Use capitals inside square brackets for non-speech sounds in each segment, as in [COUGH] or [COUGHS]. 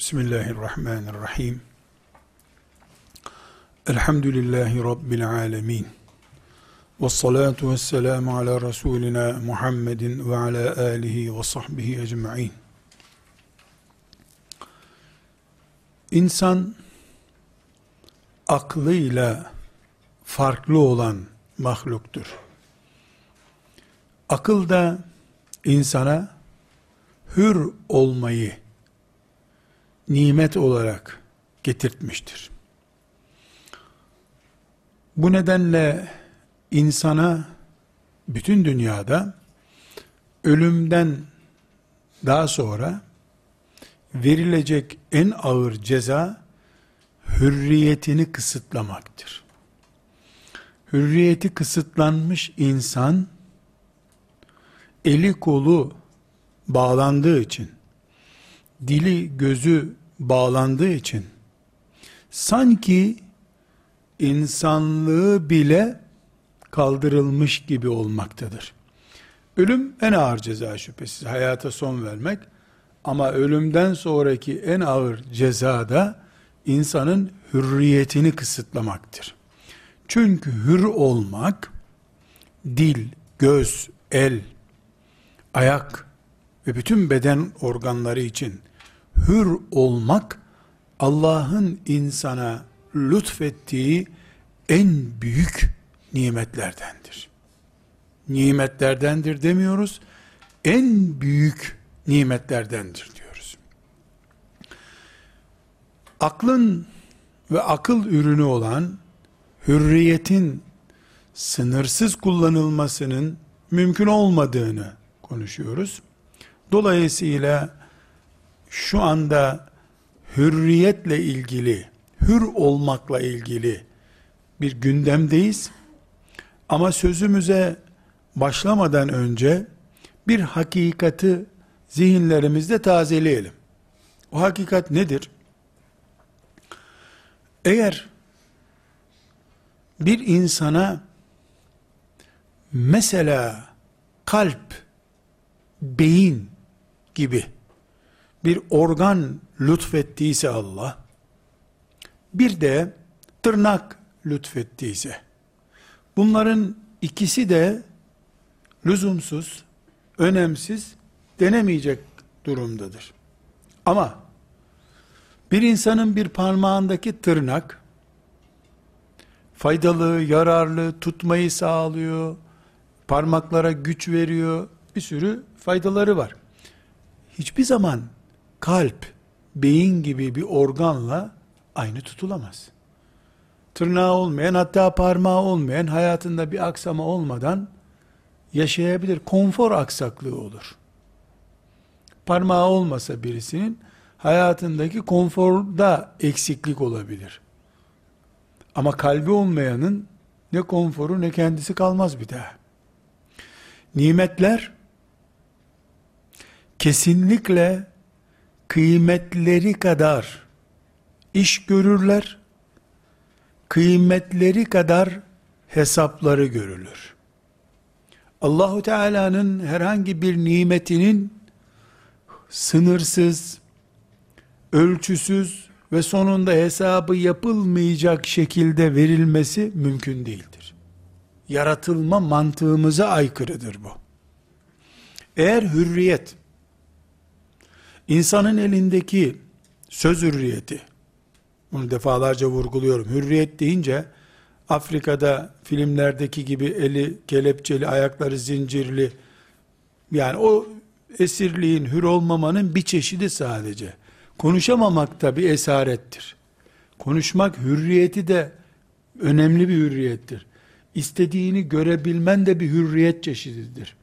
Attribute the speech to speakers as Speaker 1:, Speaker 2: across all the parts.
Speaker 1: Bismillahirrahmanirrahim. Elhamdülillahi Rabbil alemin. Ve salatu ve selamu ala Resulina Muhammedin ve ala alihi ve sahbihi ecma'in. İnsan aklıyla farklı olan mahluktur. Akıl da insana hür olmayı nimet olarak getirtmiştir. Bu nedenle insana bütün dünyada ölümden daha sonra verilecek en ağır ceza hürriyetini kısıtlamaktır. Hürriyeti kısıtlanmış insan eli kolu bağlandığı için dili gözü bağlandığı için sanki insanlığı bile kaldırılmış gibi olmaktadır. Ölüm en ağır ceza şüphesiz. Hayata son vermek. Ama ölümden sonraki en ağır ceza da insanın hürriyetini kısıtlamaktır. Çünkü hür olmak, dil, göz, el, ayak ve bütün beden organları için hür olmak Allah'ın insana lütfettiği en büyük nimetlerdendir. Nimetlerdendir demiyoruz. En büyük nimetlerdendir diyoruz. Aklın ve akıl ürünü olan hürriyetin sınırsız kullanılmasının mümkün olmadığını konuşuyoruz. Dolayısıyla şu anda hürriyetle ilgili, hür olmakla ilgili bir gündemdeyiz. Ama sözümüze başlamadan önce bir hakikati zihinlerimizde tazeleyelim. O hakikat nedir? Eğer bir insana mesela kalp, beyin gibi bir organ lütfettiyse Allah, bir de tırnak lütfettiyse, bunların ikisi de lüzumsuz, önemsiz, denemeyecek durumdadır. Ama bir insanın bir parmağındaki tırnak faydalı, yararlı, tutmayı sağlıyor, parmaklara güç veriyor, bir sürü faydaları var. Hiçbir zaman kalp, beyin gibi bir organla aynı tutulamaz. Tırnağı olmayan, hatta parmağı olmayan, hayatında bir aksama olmadan yaşayabilir. Konfor aksaklığı olur. Parmağı olmasa birisinin hayatındaki konforda eksiklik olabilir. Ama kalbi olmayanın ne konforu ne kendisi kalmaz bir daha. Nimetler kesinlikle kıymetleri kadar iş görürler, kıymetleri kadar hesapları görülür. Allahu Teala'nın herhangi bir nimetinin sınırsız, ölçüsüz ve sonunda hesabı yapılmayacak şekilde verilmesi mümkün değildir. Yaratılma mantığımıza aykırıdır bu. Eğer hürriyet İnsanın elindeki söz hürriyeti, bunu defalarca vurguluyorum. Hürriyet deyince Afrika'da filmlerdeki gibi eli kelepçeli, ayakları zincirli, yani o esirliğin, hür olmamanın bir çeşidi sadece. Konuşamamak da bir esarettir. Konuşmak hürriyeti de önemli bir hürriyettir. İstediğini görebilmen de bir hürriyet çeşididir.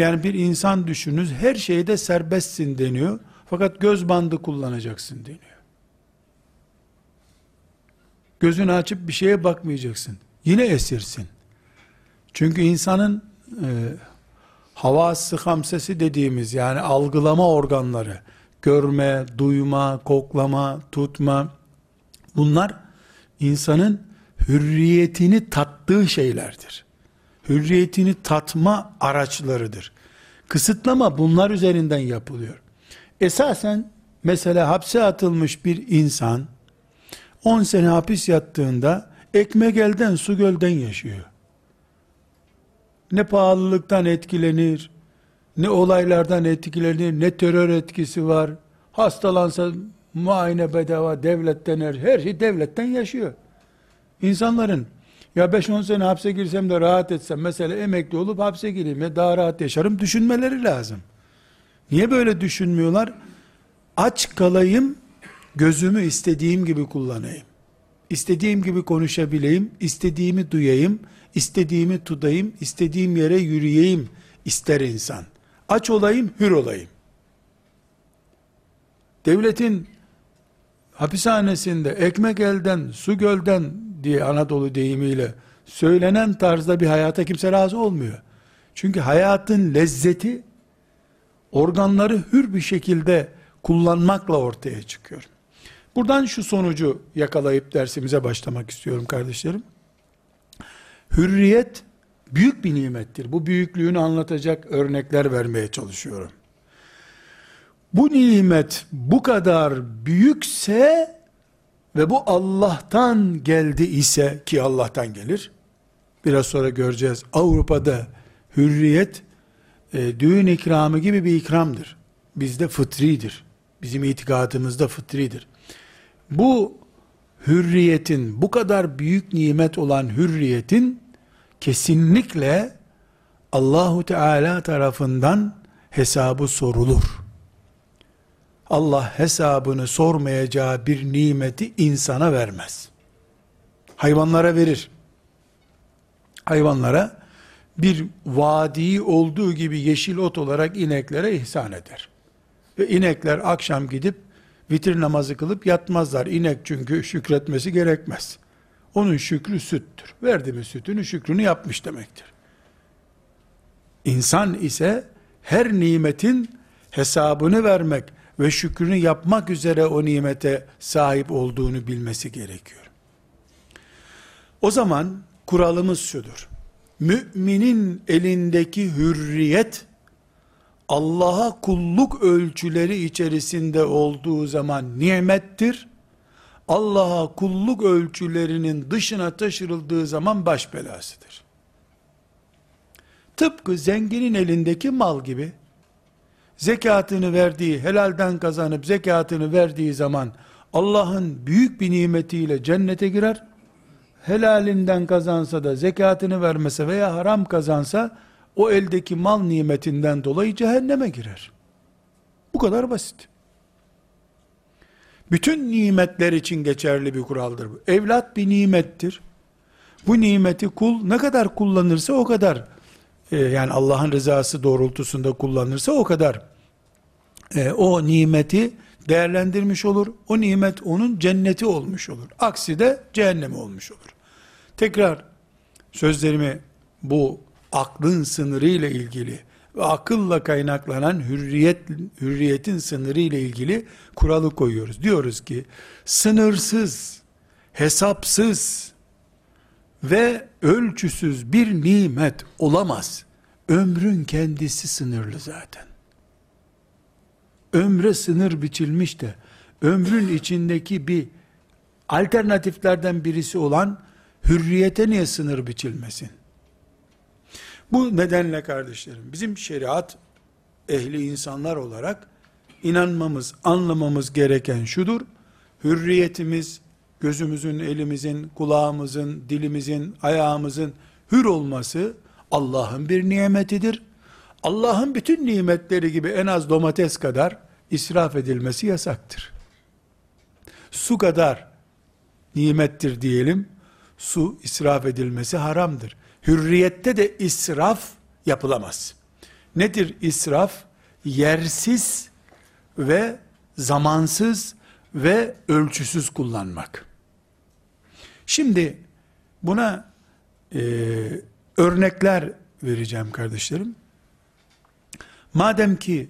Speaker 1: Yani bir insan düşününüz her şeyde serbestsin deniyor. Fakat göz bandı kullanacaksın deniyor. Gözünü açıp bir şeye bakmayacaksın. Yine esirsin. Çünkü insanın e, havası hamsesi dediğimiz yani algılama organları, görme, duyma, koklama, tutma, bunlar insanın hürriyetini tattığı şeylerdir hürriyetini tatma araçlarıdır. Kısıtlama bunlar üzerinden yapılıyor. Esasen mesela hapse atılmış bir insan 10 sene hapis yattığında ekmek elden su gölden yaşıyor. Ne pahalılıktan etkilenir, ne olaylardan etkilenir, ne terör etkisi var. Hastalansa muayene bedava devletten her, her şey devletten yaşıyor. İnsanların ya 5-10 sene hapse girsem de rahat etsem mesela emekli olup hapse gireyim ya daha rahat yaşarım düşünmeleri lazım. Niye böyle düşünmüyorlar? Aç kalayım, gözümü istediğim gibi kullanayım. İstediğim gibi konuşabileyim, istediğimi duyayım, istediğimi tutayım, istediğim yere yürüyeyim ister insan. Aç olayım, hür olayım. Devletin hapishanesinde ekmek elden, su gölden diye Anadolu deyimiyle söylenen tarzda bir hayata kimse razı olmuyor. Çünkü hayatın lezzeti organları hür bir şekilde kullanmakla ortaya çıkıyor. Buradan şu sonucu yakalayıp dersimize başlamak istiyorum kardeşlerim. Hürriyet büyük bir nimettir. Bu büyüklüğünü anlatacak örnekler vermeye çalışıyorum. Bu nimet bu kadar büyükse ve bu Allah'tan geldi ise ki Allah'tan gelir. Biraz sonra göreceğiz. Avrupa'da hürriyet e, düğün ikramı gibi bir ikramdır. Bizde fıtridir. Bizim itikadımızda fıtridir. Bu hürriyetin, bu kadar büyük nimet olan hürriyetin kesinlikle Allahu Teala tarafından hesabı sorulur. Allah hesabını sormayacağı bir nimeti insana vermez. Hayvanlara verir. Hayvanlara bir vadi olduğu gibi yeşil ot olarak ineklere ihsan eder. Ve inekler akşam gidip vitir namazı kılıp yatmazlar. İnek çünkü şükretmesi gerekmez. Onun şükrü süttür. Verdi mi sütünü şükrünü yapmış demektir. İnsan ise her nimetin hesabını vermek ve şükrünü yapmak üzere o nimete sahip olduğunu bilmesi gerekiyor. O zaman kuralımız şudur. Müminin elindeki hürriyet Allah'a kulluk ölçüleri içerisinde olduğu zaman nimettir. Allah'a kulluk ölçülerinin dışına taşırıldığı zaman baş belasıdır. Tıpkı zenginin elindeki mal gibi, zekatını verdiği, helalden kazanıp zekatını verdiği zaman, Allah'ın büyük bir nimetiyle cennete girer, helalinden kazansa da zekatını vermese veya haram kazansa, o eldeki mal nimetinden dolayı cehenneme girer. Bu kadar basit. Bütün nimetler için geçerli bir kuraldır bu. Evlat bir nimettir. Bu nimeti kul ne kadar kullanırsa o kadar e, yani Allah'ın rızası doğrultusunda kullanırsa o kadar e, o nimeti değerlendirmiş olur. O nimet onun cenneti olmuş olur. Aksi de cehennemi olmuş olur. Tekrar sözlerimi bu aklın sınırı ile ilgili ve akılla kaynaklanan hürriyet hürriyetin sınırı ile ilgili kuralı koyuyoruz. Diyoruz ki sınırsız, hesapsız ve ölçüsüz bir nimet olamaz. Ömrün kendisi sınırlı zaten. Ömre sınır biçilmiş de ömrün içindeki bir alternatiflerden birisi olan hürriyete niye sınır biçilmesin? Bu nedenle kardeşlerim bizim şeriat ehli insanlar olarak inanmamız, anlamamız gereken şudur. Hürriyetimiz, gözümüzün, elimizin, kulağımızın, dilimizin, ayağımızın hür olması Allah'ın bir nimetidir. Allah'ın bütün nimetleri gibi en az domates kadar israf edilmesi yasaktır. Su kadar nimettir diyelim, su israf edilmesi haramdır. Hürriyette de israf yapılamaz. Nedir israf? Yersiz ve zamansız ve ölçüsüz kullanmak. Şimdi buna e, örnekler vereceğim kardeşlerim. Madem ki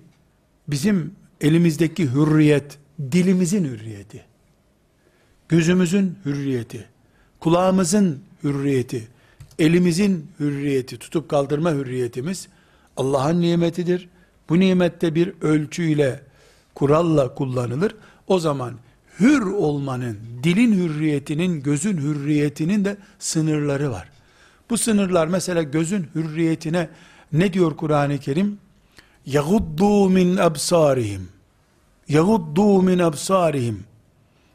Speaker 1: bizim elimizdeki hürriyet, dilimizin hürriyeti, gözümüzün hürriyeti, kulağımızın hürriyeti, elimizin hürriyeti, tutup kaldırma hürriyetimiz Allah'ın nimetidir. Bu nimette bir ölçüyle kuralla kullanılır. O zaman hür olmanın, dilin hürriyetinin, gözün hürriyetinin de sınırları var. Bu sınırlar mesela gözün hürriyetine ne diyor Kur'an-ı Kerim? Yaguddu min absarihim. Yaguddu min absarihim.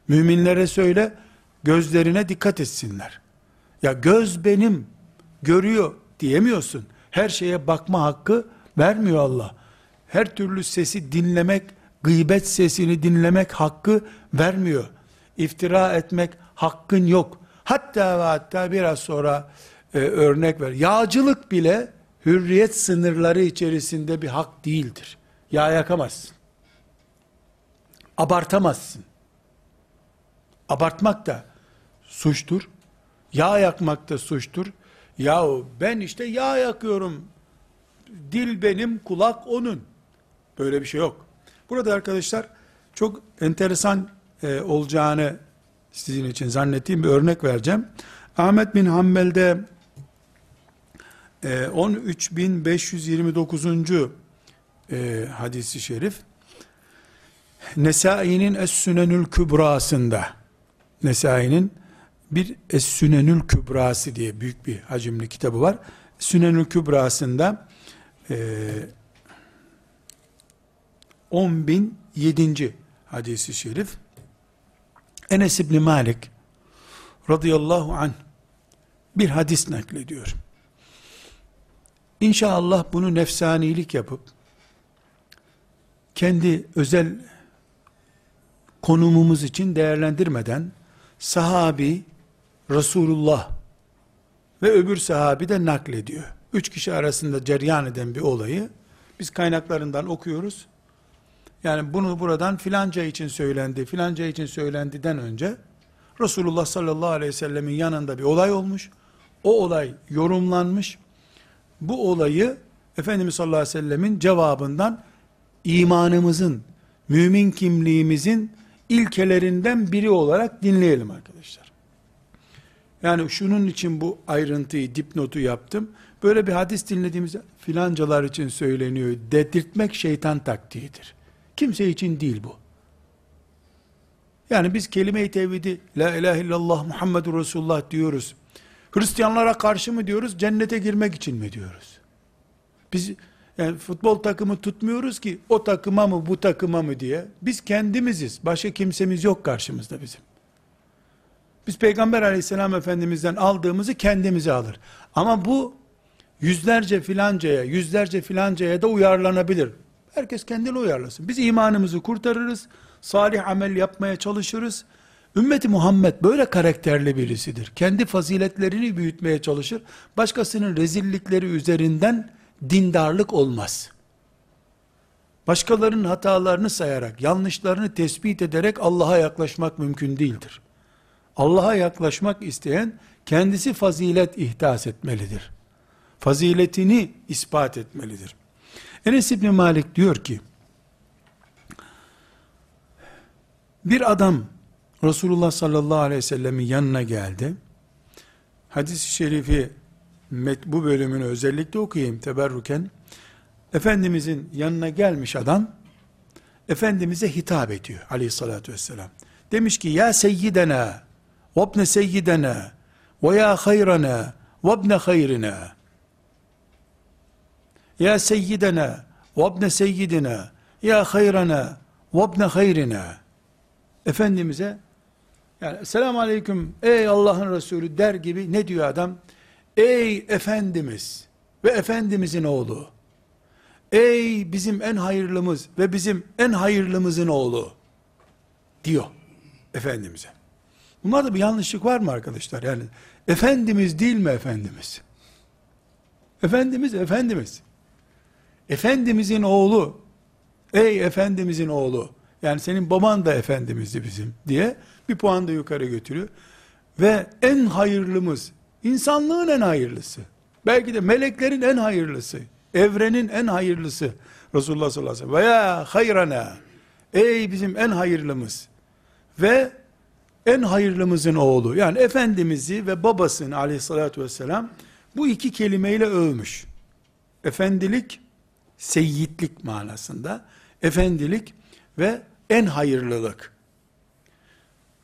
Speaker 1: Müminlere söyle, gözlerine dikkat etsinler. Ya göz benim, görüyor diyemiyorsun. Her şeye bakma hakkı vermiyor Allah. Her türlü sesi dinlemek gıybet sesini dinlemek hakkı vermiyor. İftira etmek hakkın yok. Hatta ve hatta biraz sonra e, örnek ver. Yağcılık bile hürriyet sınırları içerisinde bir hak değildir. Yağ yakamazsın. Abartamazsın. Abartmak da suçtur. Yağ yakmak da suçtur. Yahu ben işte yağ yakıyorum. Dil benim, kulak onun. Böyle bir şey yok. Burada arkadaşlar çok enteresan e, olacağını sizin için zannettiğim bir örnek vereceğim. Ahmet bin Hanbel'de e, 13.529. E, hadisi şerif Nesai'nin Es-Sünenül Kübrası'nda Nesai'nin bir Es-Sünenül Kübrası diye büyük bir hacimli kitabı var. Sünenül Kübrası'nda e, 10.007. hadisi şerif Enes İbni Malik radıyallahu anh bir hadis naklediyor. İnşallah bunu nefsanilik yapıp kendi özel konumumuz için değerlendirmeden sahabi Resulullah ve öbür sahabi de naklediyor. Üç kişi arasında ceryan eden bir olayı biz kaynaklarından okuyoruz. Yani bunu buradan filanca için söylendi, filanca için söylendiden önce Resulullah sallallahu aleyhi ve sellemin yanında bir olay olmuş. O olay yorumlanmış. Bu olayı Efendimiz sallallahu aleyhi ve sellemin cevabından imanımızın, mümin kimliğimizin ilkelerinden biri olarak dinleyelim arkadaşlar. Yani şunun için bu ayrıntıyı, dipnotu yaptım. Böyle bir hadis dinlediğimizde filancalar için söyleniyor dedirtmek şeytan taktiğidir. Kimse için değil bu. Yani biz kelime-i tevhidi, la ilahe illallah Muhammedur Resulullah diyoruz. Hristiyanlara karşı mı diyoruz, cennete girmek için mi diyoruz? Biz yani futbol takımı tutmuyoruz ki o takıma mı bu takıma mı diye. Biz kendimiziz. Başka kimsemiz yok karşımızda bizim. Biz Peygamber aleyhisselam efendimizden aldığımızı kendimize alır. Ama bu yüzlerce filancaya, yüzlerce filancaya da uyarlanabilir. Herkes kendini uyarlasın. Biz imanımızı kurtarırız. Salih amel yapmaya çalışırız. Ümmeti Muhammed böyle karakterli birisidir. Kendi faziletlerini büyütmeye çalışır. Başkasının rezillikleri üzerinden dindarlık olmaz. Başkalarının hatalarını sayarak, yanlışlarını tespit ederek Allah'a yaklaşmak mümkün değildir. Allah'a yaklaşmak isteyen kendisi fazilet ihdas etmelidir. Faziletini ispat etmelidir. Enes İbni Malik diyor ki, bir adam Resulullah sallallahu aleyhi ve sellemin yanına geldi. Hadis-i şerifi bu bölümünü özellikle okuyayım teberruken. Efendimizin yanına gelmiş adam, Efendimiz'e hitap ediyor aleyhissalatü vesselam. Demiş ki, ya seyyidena, vabne seyyidena, ve ya hayrana, vabne hayrina. Ya seyyidena, vabne seyyidina, ya hayrana, vabne hayrina. Efendimiz'e, yani selamun aleyküm, ey Allah'ın Resulü der gibi ne diyor adam? Ey Efendimiz ve Efendimizin oğlu. Ey bizim en hayırlımız ve bizim en hayırlımızın oğlu. Diyor Efendimiz'e. Bunlarda bir yanlışlık var mı arkadaşlar? Yani Efendimiz değil mi Efendimiz? Efendimiz, Efendimiz. Efendimizin oğlu, ey Efendimizin oğlu, yani senin baban da Efendimizdi bizim diye bir puan da yukarı götürüyor. Ve en hayırlımız, insanlığın en hayırlısı, belki de meleklerin en hayırlısı, evrenin en hayırlısı Resulullah sallallahu aleyhi ve sellem. Veya hayrana, ey bizim en hayırlımız ve en hayırlımızın oğlu, yani Efendimiz'i ve babasını aleyhissalatü vesselam bu iki kelimeyle övmüş. Efendilik, seyyidlik manasında. Efendilik ve en hayırlılık.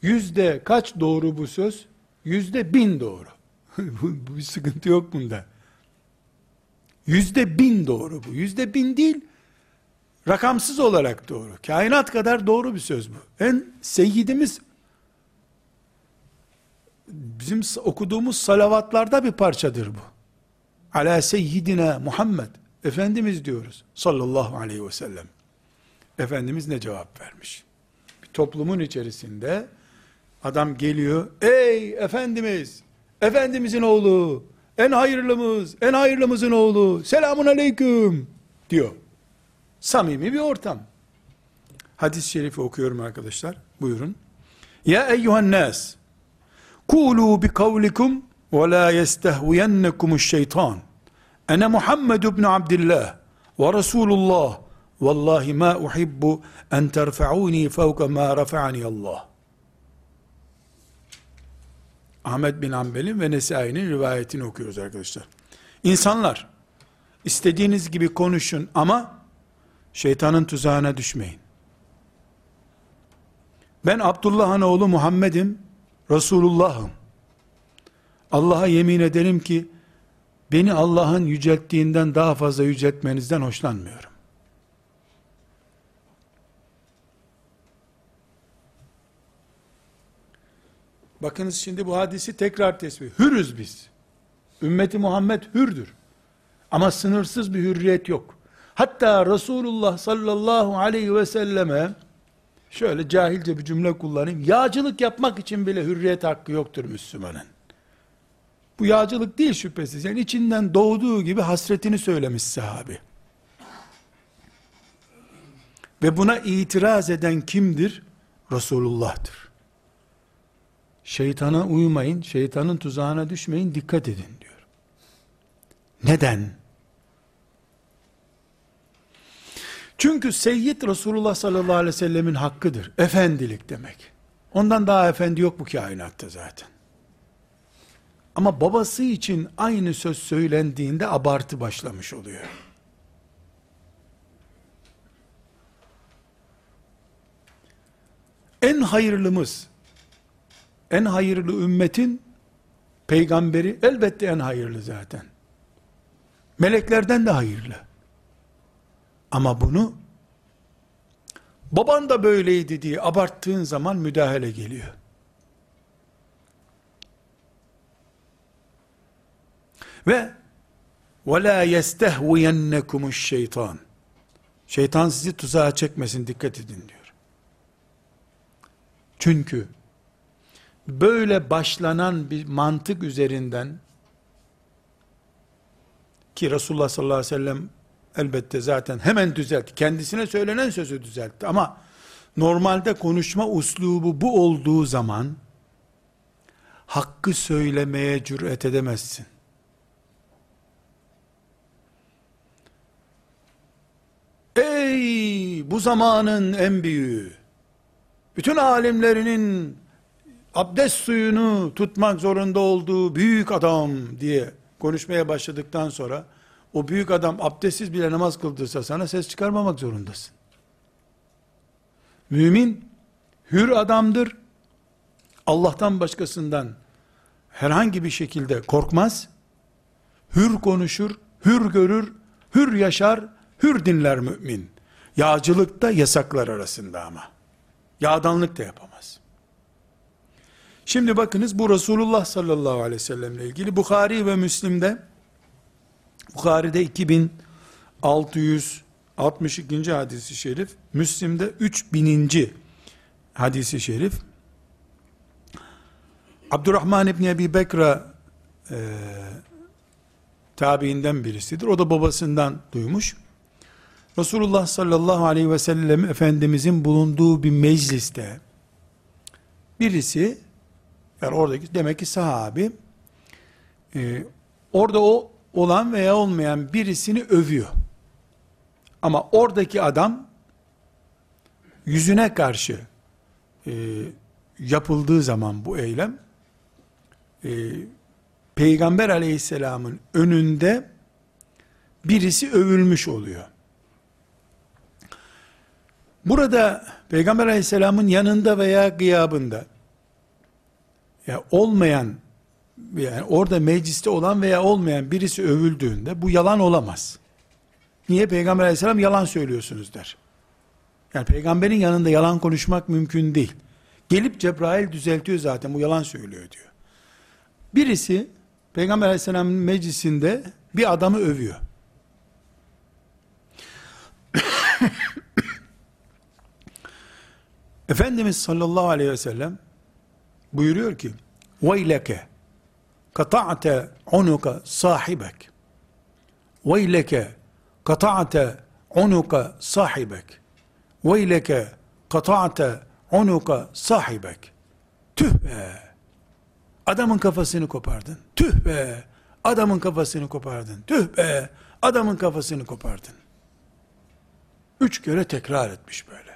Speaker 1: Yüzde kaç doğru bu söz? Yüzde bin doğru. [LAUGHS] bu, bir sıkıntı yok bunda. Yüzde bin doğru bu. Yüzde bin değil, rakamsız olarak doğru. Kainat kadar doğru bir söz bu. En seyyidimiz, bizim okuduğumuz salavatlarda bir parçadır bu. Ala seyyidina Muhammed. Efendimiz diyoruz. Sallallahu aleyhi ve sellem. Efendimiz ne cevap vermiş? Bir toplumun içerisinde adam geliyor. Ey Efendimiz! Efendimizin oğlu! En hayırlımız! En hayırlımızın oğlu! Selamun aleyküm! diyor. Samimi bir ortam. Hadis-i şerifi okuyorum arkadaşlar. Buyurun. Ya eyyuhan nas kulu bi kavlikum ve la yestehviyennekumus şeytan Ene Muhammed ibn Abdullah ve Resulullah Vallahi ma uhibbu en terfa'uni fevke ma rafa'ani Allah. Ahmet bin Hanbel'in ve Nesai'nin rivayetini okuyoruz arkadaşlar. İnsanlar, istediğiniz gibi konuşun ama şeytanın tuzağına düşmeyin. Ben Abdullah'ın oğlu Muhammed'im, Resulullah'ım. Allah'a yemin ederim ki, beni Allah'ın yücelttiğinden daha fazla yüceltmenizden hoşlanmıyorum. Bakınız şimdi bu hadisi tekrar tesbih. Hürüz biz. Ümmeti Muhammed hürdür. Ama sınırsız bir hürriyet yok. Hatta Resulullah sallallahu aleyhi ve selleme şöyle cahilce bir cümle kullanayım. Yağcılık yapmak için bile hürriyet hakkı yoktur Müslümanın. Bu yağcılık değil şüphesiz. Yani içinden doğduğu gibi hasretini söylemiş sahabi. Ve buna itiraz eden kimdir? Resulullah'tır. Şeytana uymayın, şeytanın tuzağına düşmeyin, dikkat edin diyor. Neden? Çünkü Seyyid Resulullah sallallahu aleyhi ve sellemin hakkıdır. Efendilik demek. Ondan daha efendi yok bu kainatta zaten. Ama babası için aynı söz söylendiğinde abartı başlamış oluyor. En hayırlımız, en hayırlı ümmetin peygamberi elbette en hayırlı zaten. Meleklerden de hayırlı. Ama bunu baban da böyleydi diye abarttığın zaman müdahale geliyor. Ve وَلَا يَسْتَهْوِيَنَّكُمُ şeytan. Şeytan sizi tuzağa çekmesin dikkat edin diyor. Çünkü böyle başlanan bir mantık üzerinden ki Resulullah sallallahu aleyhi ve sellem elbette zaten hemen düzeltti. Kendisine söylenen sözü düzeltti ama normalde konuşma uslubu bu olduğu zaman hakkı söylemeye cüret edemezsin. Ey bu zamanın en büyüğü, bütün alimlerinin abdest suyunu tutmak zorunda olduğu büyük adam diye konuşmaya başladıktan sonra o büyük adam abdestsiz bile namaz kıldırsa sana ses çıkarmamak zorundasın. Mümin hür adamdır. Allah'tan başkasından herhangi bir şekilde korkmaz. Hür konuşur, hür görür, hür yaşar, hür dinler mümin. Yağcılık da yasaklar arasında ama. Yağdanlık da yapamaz. Şimdi bakınız bu Resulullah sallallahu aleyhi ve sellemle ilgili Bukhari ve Müslim'de Bukhari'de 2662. hadisi şerif, Müslim'de 3000. hadisi şerif. Abdurrahman İbni Ebi Bekra e, tabiinden birisidir. O da babasından duymuş. Resulullah sallallahu aleyhi ve sellem Efendimizin bulunduğu bir mecliste birisi yani oradaki demek ki sahabi e, orada o olan veya olmayan birisini övüyor. Ama oradaki adam yüzüne karşı e, yapıldığı zaman bu eylem e, Peygamber aleyhisselamın önünde birisi övülmüş oluyor. Burada Peygamber aleyhisselamın yanında veya gıyabında ya olmayan yani orada mecliste olan veya olmayan birisi övüldüğünde bu yalan olamaz. Niye? Peygamber aleyhisselam yalan söylüyorsunuz der. Yani peygamberin yanında yalan konuşmak mümkün değil. Gelip Cebrail düzeltiyor zaten bu yalan söylüyor diyor. Birisi Peygamber aleyhisselamın meclisinde bir adamı övüyor. Efendimiz sallallahu aleyhi ve sellem buyuruyor ki وَيْلَكَ قَطَعْتَ عُنُكَ صَاحِبَكَ وَيْلَكَ قَطَعْتَ عُنُكَ صَاحِبَكَ وَيْلَكَ قَطَعْتَ عُنُكَ صَاحِبَكَ Tüh be! Adamın kafasını kopardın. Tüh be! Adamın kafasını kopardın. Tüh be! Adamın kafasını kopardın. Üç kere tekrar etmiş böyle.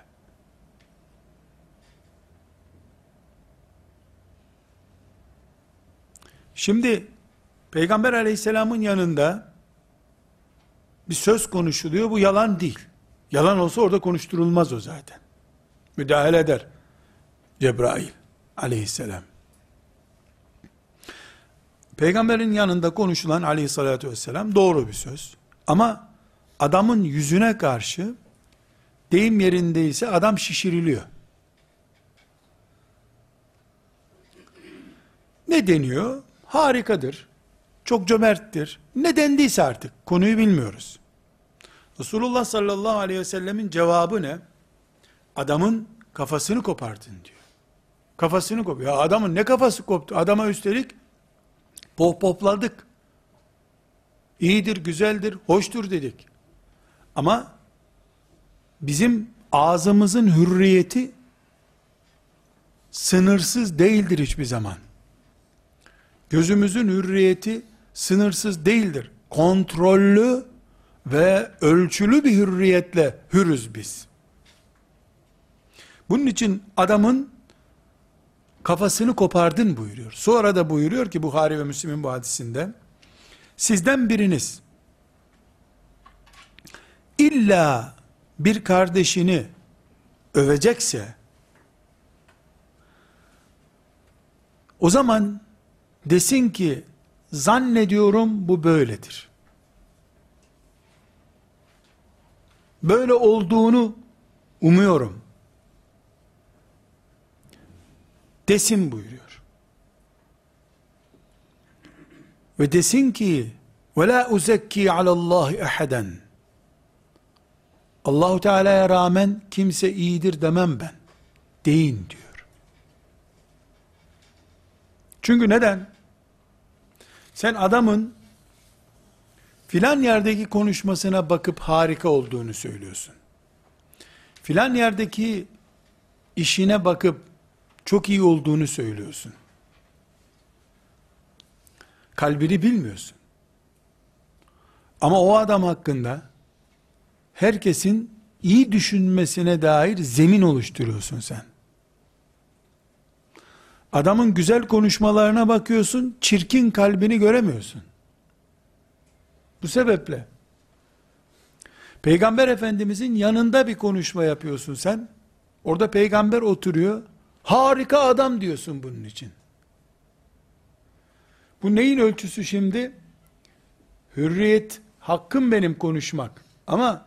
Speaker 1: Şimdi Peygamber aleyhisselamın yanında bir söz konuşuluyor. Bu yalan değil. Yalan olsa orada konuşturulmaz o zaten. Müdahale eder. Cebrail aleyhisselam. Peygamberin yanında konuşulan aleyhissalatü vesselam doğru bir söz. Ama adamın yüzüne karşı deyim yerindeyse adam şişiriliyor. Ne deniyor? Harikadır. Çok cömerttir. Ne dendiyse artık. Konuyu bilmiyoruz. Resulullah sallallahu aleyhi ve sellemin cevabı ne? Adamın kafasını kopardın diyor. Kafasını kop. Ya adamın ne kafası koptu? Adama üstelik pohpohladık. İyidir, güzeldir, hoştur dedik. Ama bizim ağzımızın hürriyeti sınırsız değildir hiçbir zaman. Gözümüzün hürriyeti sınırsız değildir. Kontrollü ve ölçülü bir hürriyetle hürüz biz. Bunun için adamın kafasını kopardın buyuruyor. Sonra da buyuruyor ki Buhari ve Müslim'in bu hadisinde sizden biriniz illa bir kardeşini övecekse o zaman desin ki zannediyorum bu böyledir. Böyle olduğunu umuyorum. Desin buyuruyor. Ve desin ki ve la uzekki alallahi eheden. Allahu Teala'ya rağmen kimse iyidir demem ben. Deyin diyor. Çünkü neden? Sen adamın filan yerdeki konuşmasına bakıp harika olduğunu söylüyorsun. Filan yerdeki işine bakıp çok iyi olduğunu söylüyorsun. Kalbini bilmiyorsun. Ama o adam hakkında herkesin iyi düşünmesine dair zemin oluşturuyorsun sen. Adamın güzel konuşmalarına bakıyorsun, çirkin kalbini göremiyorsun. Bu sebeple Peygamber Efendimizin yanında bir konuşma yapıyorsun sen. Orada peygamber oturuyor. Harika adam diyorsun bunun için. Bu neyin ölçüsü şimdi? Hürriyet, hakkım benim konuşmak. Ama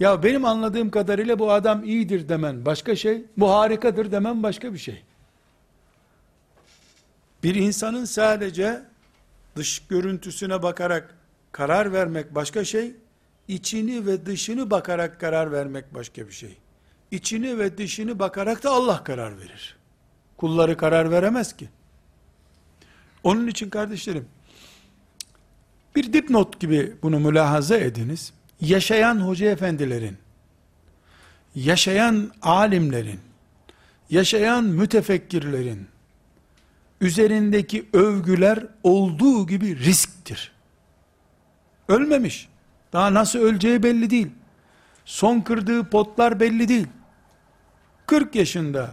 Speaker 1: ya benim anladığım kadarıyla bu adam iyidir demen başka şey, bu harikadır demen başka bir şey. Bir insanın sadece dış görüntüsüne bakarak karar vermek başka şey, içini ve dışını bakarak karar vermek başka bir şey. İçini ve dışını bakarak da Allah karar verir. Kulları karar veremez ki. Onun için kardeşlerim, bir dipnot gibi bunu mülahaza ediniz. Yaşayan hoca efendilerin, yaşayan alimlerin, yaşayan mütefekkirlerin, üzerindeki övgüler olduğu gibi risktir. Ölmemiş. Daha nasıl öleceği belli değil. Son kırdığı potlar belli değil. 40 yaşında,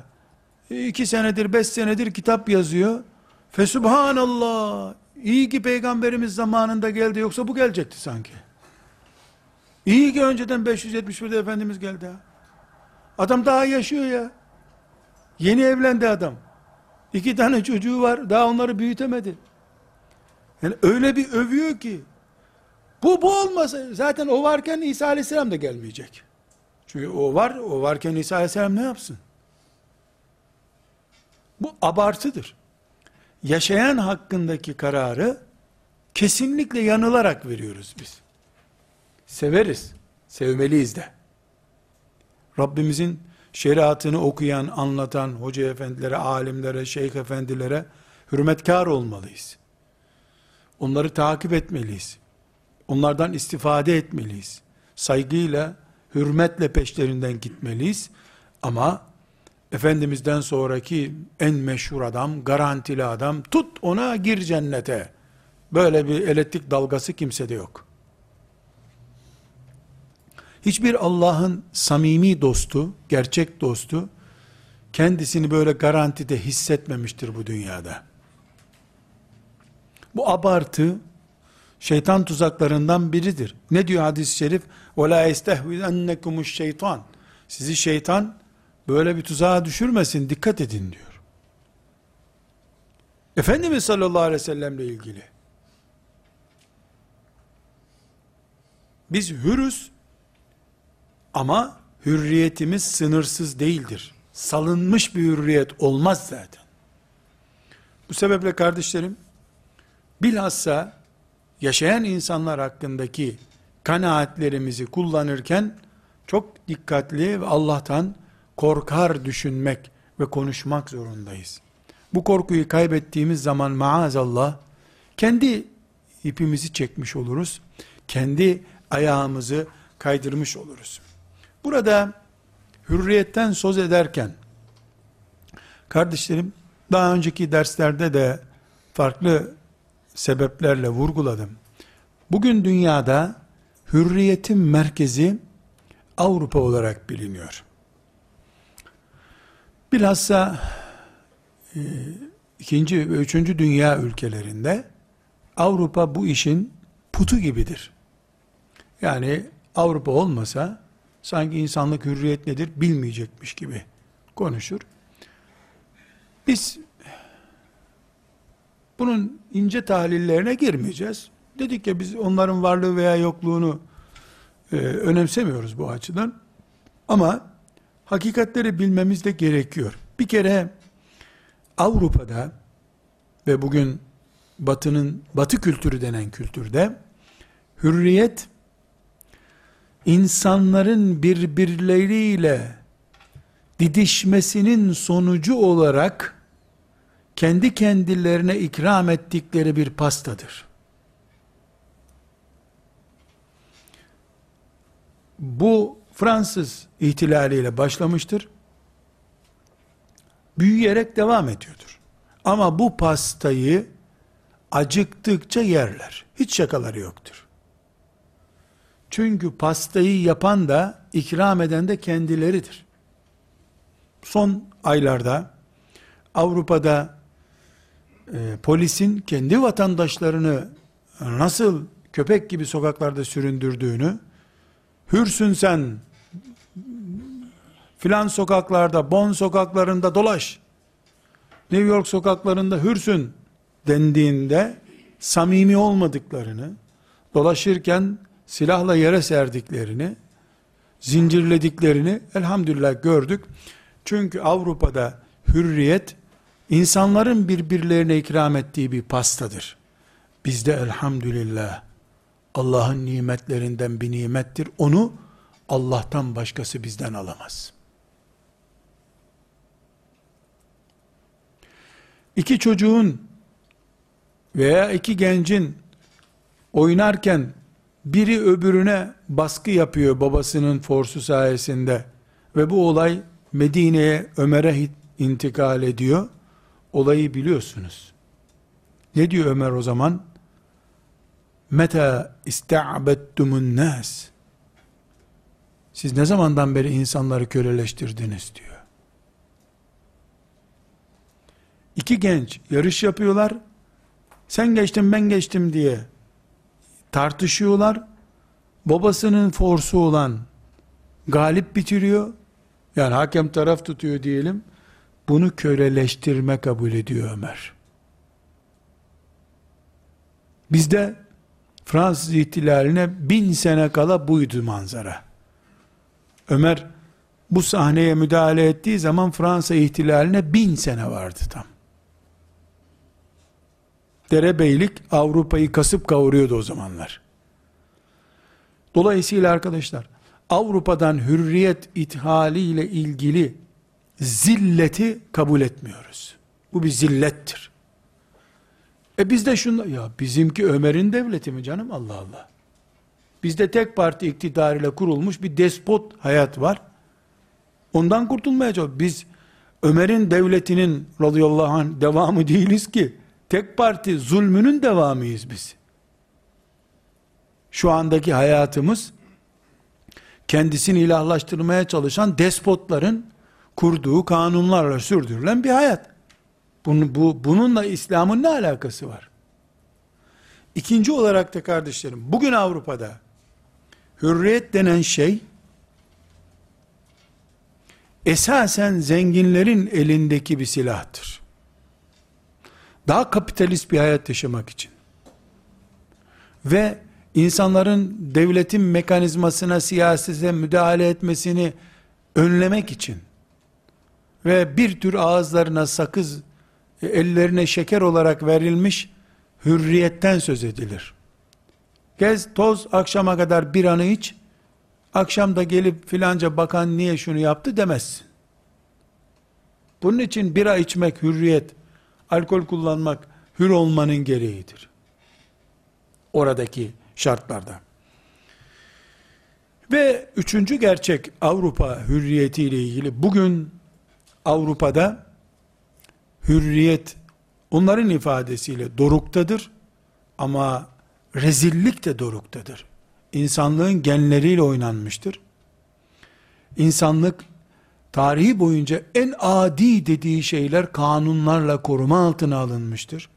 Speaker 1: 2 senedir, 5 senedir kitap yazıyor. Fesubhanallah, iyi ki peygamberimiz zamanında geldi yoksa bu gelecekti sanki. İyi ki önceden 571'de Efendimiz geldi. Adam daha yaşıyor ya. Yeni evlendi adam. İki tane çocuğu var. Daha onları büyütemedi. Yani öyle bir övüyor ki. Bu bu olmasa zaten o varken İsa Aleyhisselam da gelmeyecek. Çünkü o var, o varken İsa Aleyhisselam ne yapsın? Bu abartıdır. Yaşayan hakkındaki kararı kesinlikle yanılarak veriyoruz biz. Severiz, sevmeliyiz de. Rabbimizin şeriatını okuyan, anlatan hoca efendilere, alimlere, şeyh efendilere hürmetkar olmalıyız. Onları takip etmeliyiz. Onlardan istifade etmeliyiz. Saygıyla, hürmetle peşlerinden gitmeliyiz. Ama Efendimiz'den sonraki en meşhur adam, garantili adam, tut ona gir cennete. Böyle bir elektrik dalgası kimsede yok. Hiçbir Allah'ın samimi dostu, gerçek dostu, kendisini böyle garantide hissetmemiştir bu dünyada. Bu abartı, şeytan tuzaklarından biridir. Ne diyor hadis-i şerif? وَلَا يَسْتَهْوِذَنَّكُمُ şeytan. Sizi şeytan böyle bir tuzağa düşürmesin, dikkat edin diyor. Efendimiz sallallahu aleyhi ve sellemle ilgili. Biz hürüz ama hürriyetimiz sınırsız değildir. Salınmış bir hürriyet olmaz zaten. Bu sebeple kardeşlerim, bilhassa yaşayan insanlar hakkındaki kanaatlerimizi kullanırken çok dikkatli ve Allah'tan korkar düşünmek ve konuşmak zorundayız. Bu korkuyu kaybettiğimiz zaman maazallah kendi ipimizi çekmiş oluruz. Kendi ayağımızı kaydırmış oluruz. Burada hürriyetten söz ederken kardeşlerim daha önceki derslerde de farklı sebeplerle vurguladım. Bugün dünyada hürriyetin merkezi Avrupa olarak biliniyor. Bilhassa e, ikinci ve üçüncü dünya ülkelerinde Avrupa bu işin putu gibidir. Yani Avrupa olmasa sanki insanlık hürriyet nedir bilmeyecekmiş gibi konuşur. Biz bunun ince tahlillerine girmeyeceğiz. Dedik ya biz onların varlığı veya yokluğunu e, önemsemiyoruz bu açıdan. Ama hakikatleri bilmemiz de gerekiyor. Bir kere Avrupa'da ve bugün batının batı kültürü denen kültürde hürriyet insanların birbirleriyle didişmesinin sonucu olarak kendi kendilerine ikram ettikleri bir pastadır. Bu Fransız ihtilaliyle başlamıştır. Büyüyerek devam ediyordur. Ama bu pastayı acıktıkça yerler. Hiç şakaları yoktur. Çünkü pastayı yapan da ikram eden de kendileridir. Son aylarda Avrupa'da e, polisin kendi vatandaşlarını nasıl köpek gibi sokaklarda süründürdüğünü hürsün sen filan sokaklarda, Bon sokaklarında dolaş, New York sokaklarında hürsün dendiğinde samimi olmadıklarını, dolaşırken silahla yere serdiklerini, zincirlediklerini elhamdülillah gördük. Çünkü Avrupa'da hürriyet insanların birbirlerine ikram ettiği bir pastadır. Bizde elhamdülillah Allah'ın nimetlerinden bir nimettir. Onu Allah'tan başkası bizden alamaz. İki çocuğun veya iki gencin oynarken biri öbürüne baskı yapıyor babasının forsu sayesinde ve bu olay Medine'ye Ömer'e intikal ediyor. Olayı biliyorsunuz. Ne diyor Ömer o zaman? Meta ista'bettumun nas. Siz ne zamandan beri insanları köleleştirdiniz diyor. İki genç yarış yapıyorlar. Sen geçtin ben geçtim diye tartışıyorlar. Babasının forsu olan galip bitiriyor. Yani hakem taraf tutuyor diyelim. Bunu köleleştirme kabul ediyor Ömer. Bizde Fransız ihtilaline bin sene kala buydu manzara. Ömer bu sahneye müdahale ettiği zaman Fransa ihtilaline bin sene vardı tam. Derebeylik Avrupa'yı kasıp kavuruyordu o zamanlar. Dolayısıyla arkadaşlar Avrupa'dan hürriyet ithali ile ilgili zilleti kabul etmiyoruz. Bu bir zillettir. E biz de şunu, ya bizimki Ömer'in devleti mi canım Allah Allah. Bizde tek parti iktidarıyla kurulmuş bir despot hayat var. Ondan kurtulmaya. Biz Ömer'in devletinin radıyallahu anh devamı değiliz ki. Tek parti zulmünün devamıyız biz. Şu andaki hayatımız kendisini ilahlaştırmaya çalışan despotların kurduğu kanunlarla sürdürülen bir hayat. Bunu, bu, bununla İslam'ın ne alakası var? İkinci olarak da kardeşlerim, bugün Avrupa'da hürriyet denen şey, esasen zenginlerin elindeki bir silahtır. Daha kapitalist bir hayat yaşamak için. Ve insanların devletin mekanizmasına, siyasete müdahale etmesini önlemek için ve bir tür ağızlarına sakız, ellerine şeker olarak verilmiş hürriyetten söz edilir. Gez, toz, akşama kadar bir anı iç, akşam da gelip filanca bakan niye şunu yaptı demezsin. Bunun için bira içmek hürriyet, alkol kullanmak hür olmanın gereğidir. Oradaki şartlarda. Ve üçüncü gerçek Avrupa hürriyeti ile ilgili bugün Avrupa'da hürriyet onların ifadesiyle doruktadır ama rezillik de doruktadır. İnsanlığın genleriyle oynanmıştır. İnsanlık tarihi boyunca en adi dediği şeyler kanunlarla koruma altına alınmıştır.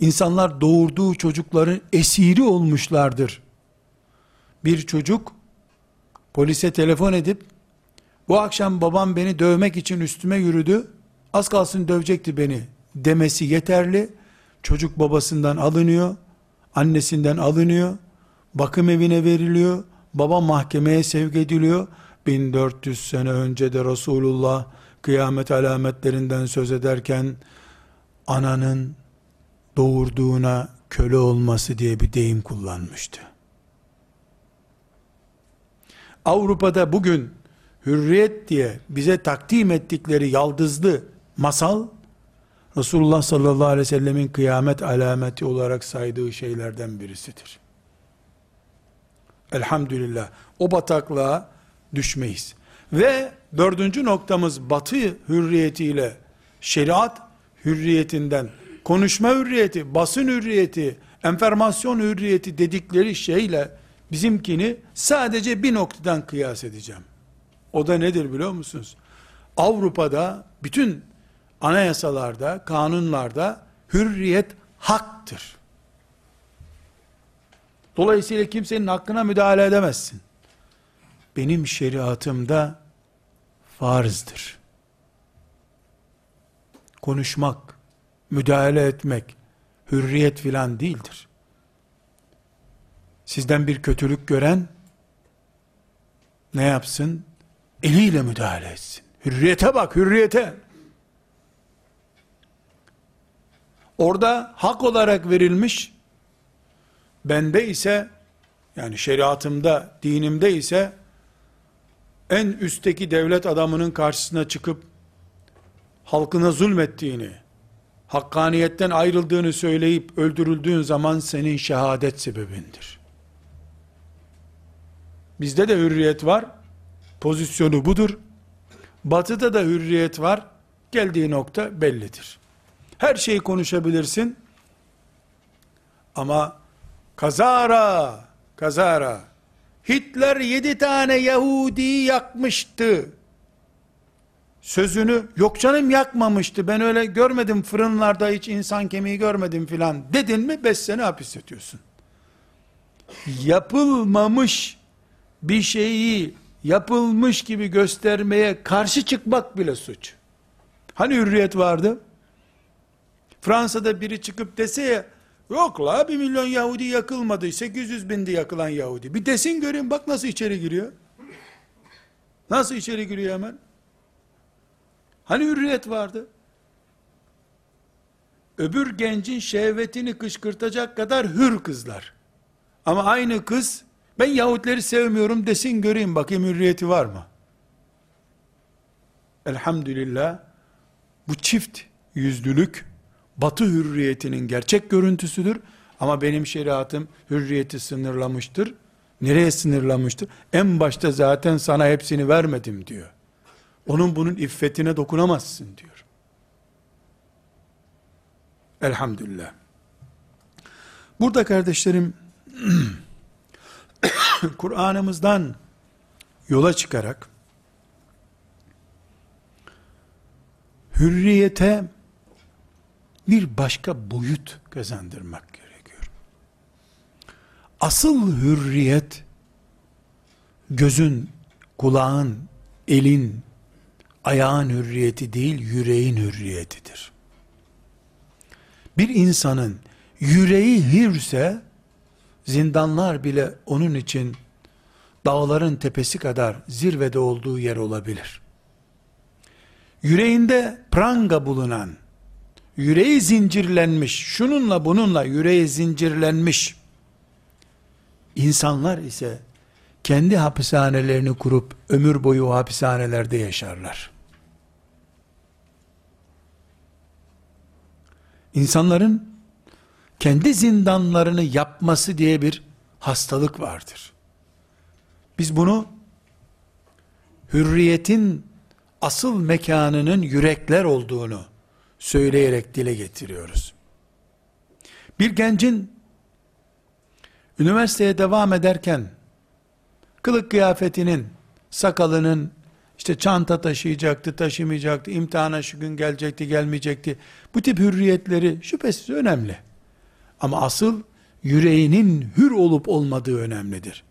Speaker 1: İnsanlar doğurduğu çocukların esiri olmuşlardır. Bir çocuk polise telefon edip bu akşam babam beni dövmek için üstüme yürüdü. Az kalsın dövecekti beni demesi yeterli. Çocuk babasından alınıyor, annesinden alınıyor, bakım evine veriliyor, baba mahkemeye sevk ediliyor. 1400 sene önce de Resulullah kıyamet alametlerinden söz ederken ananın doğurduğuna köle olması diye bir deyim kullanmıştı. Avrupa'da bugün hürriyet diye bize takdim ettikleri yaldızlı masal Resulullah sallallahu aleyhi ve sellemin kıyamet alameti olarak saydığı şeylerden birisidir. Elhamdülillah o bataklığa düşmeyiz. Ve dördüncü noktamız batı hürriyetiyle şeriat hürriyetinden konuşma hürriyeti, basın hürriyeti, enformasyon hürriyeti dedikleri şeyle bizimkini sadece bir noktadan kıyas edeceğim. O da nedir biliyor musunuz? Avrupa'da bütün anayasalarda, kanunlarda hürriyet haktır. Dolayısıyla kimsenin hakkına müdahale edemezsin. Benim şeriatımda farzdır. Konuşmak, müdahale etmek, hürriyet filan değildir. Sizden bir kötülük gören, ne yapsın? Eliyle müdahale etsin. Hürriyete bak, hürriyete. Orada hak olarak verilmiş, bende ise, yani şeriatımda, dinimde ise, en üstteki devlet adamının karşısına çıkıp, halkına zulmettiğini, hakkaniyetten ayrıldığını söyleyip öldürüldüğün zaman senin şehadet sebebindir. Bizde de hürriyet var, pozisyonu budur. Batıda da hürriyet var, geldiği nokta bellidir. Her şeyi konuşabilirsin, ama kazara, kazara, Hitler yedi tane Yahudi yakmıştı sözünü yok canım yakmamıştı ben öyle görmedim fırınlarda hiç insan kemiği görmedim filan dedin mi 5 sene hapis yatıyorsun. Yapılmamış bir şeyi yapılmış gibi göstermeye karşı çıkmak bile suç. Hani hürriyet vardı? Fransa'da biri çıkıp dese ya, yok la bir milyon Yahudi yakılmadı, 800 bindi yakılan Yahudi. Bir desin göreyim bak nasıl içeri giriyor. Nasıl içeri giriyor hemen? Hani hürriyet vardı? Öbür gencin şehvetini kışkırtacak kadar hür kızlar. Ama aynı kız, ben Yahudileri sevmiyorum desin göreyim bakayım hürriyeti var mı? Elhamdülillah, bu çift yüzlülük, batı hürriyetinin gerçek görüntüsüdür. Ama benim şeriatım hürriyeti sınırlamıştır. Nereye sınırlamıştır? En başta zaten sana hepsini vermedim diyor. Onun bunun iffetine dokunamazsın diyor. Elhamdülillah. Burada kardeşlerim [CLEARS THROAT] Kur'an'ımızdan yola çıkarak hürriyete bir başka boyut kazandırmak gerekiyor. Asıl hürriyet gözün, kulağın, elin, ayağın hürriyeti değil, yüreğin hürriyetidir. Bir insanın yüreği hürse, zindanlar bile onun için dağların tepesi kadar zirvede olduğu yer olabilir. Yüreğinde pranga bulunan, yüreği zincirlenmiş, şununla bununla yüreği zincirlenmiş insanlar ise kendi hapishanelerini kurup ömür boyu o hapishanelerde yaşarlar. İnsanların kendi zindanlarını yapması diye bir hastalık vardır. Biz bunu hürriyetin asıl mekanının yürekler olduğunu söyleyerek dile getiriyoruz. Bir gencin üniversiteye devam ederken kılık kıyafetinin, sakalının, işte çanta taşıyacaktı, taşımayacaktı, imtihana şu gün gelecekti, gelmeyecekti. Bu tip hürriyetleri şüphesiz önemli. Ama asıl yüreğinin hür olup olmadığı önemlidir.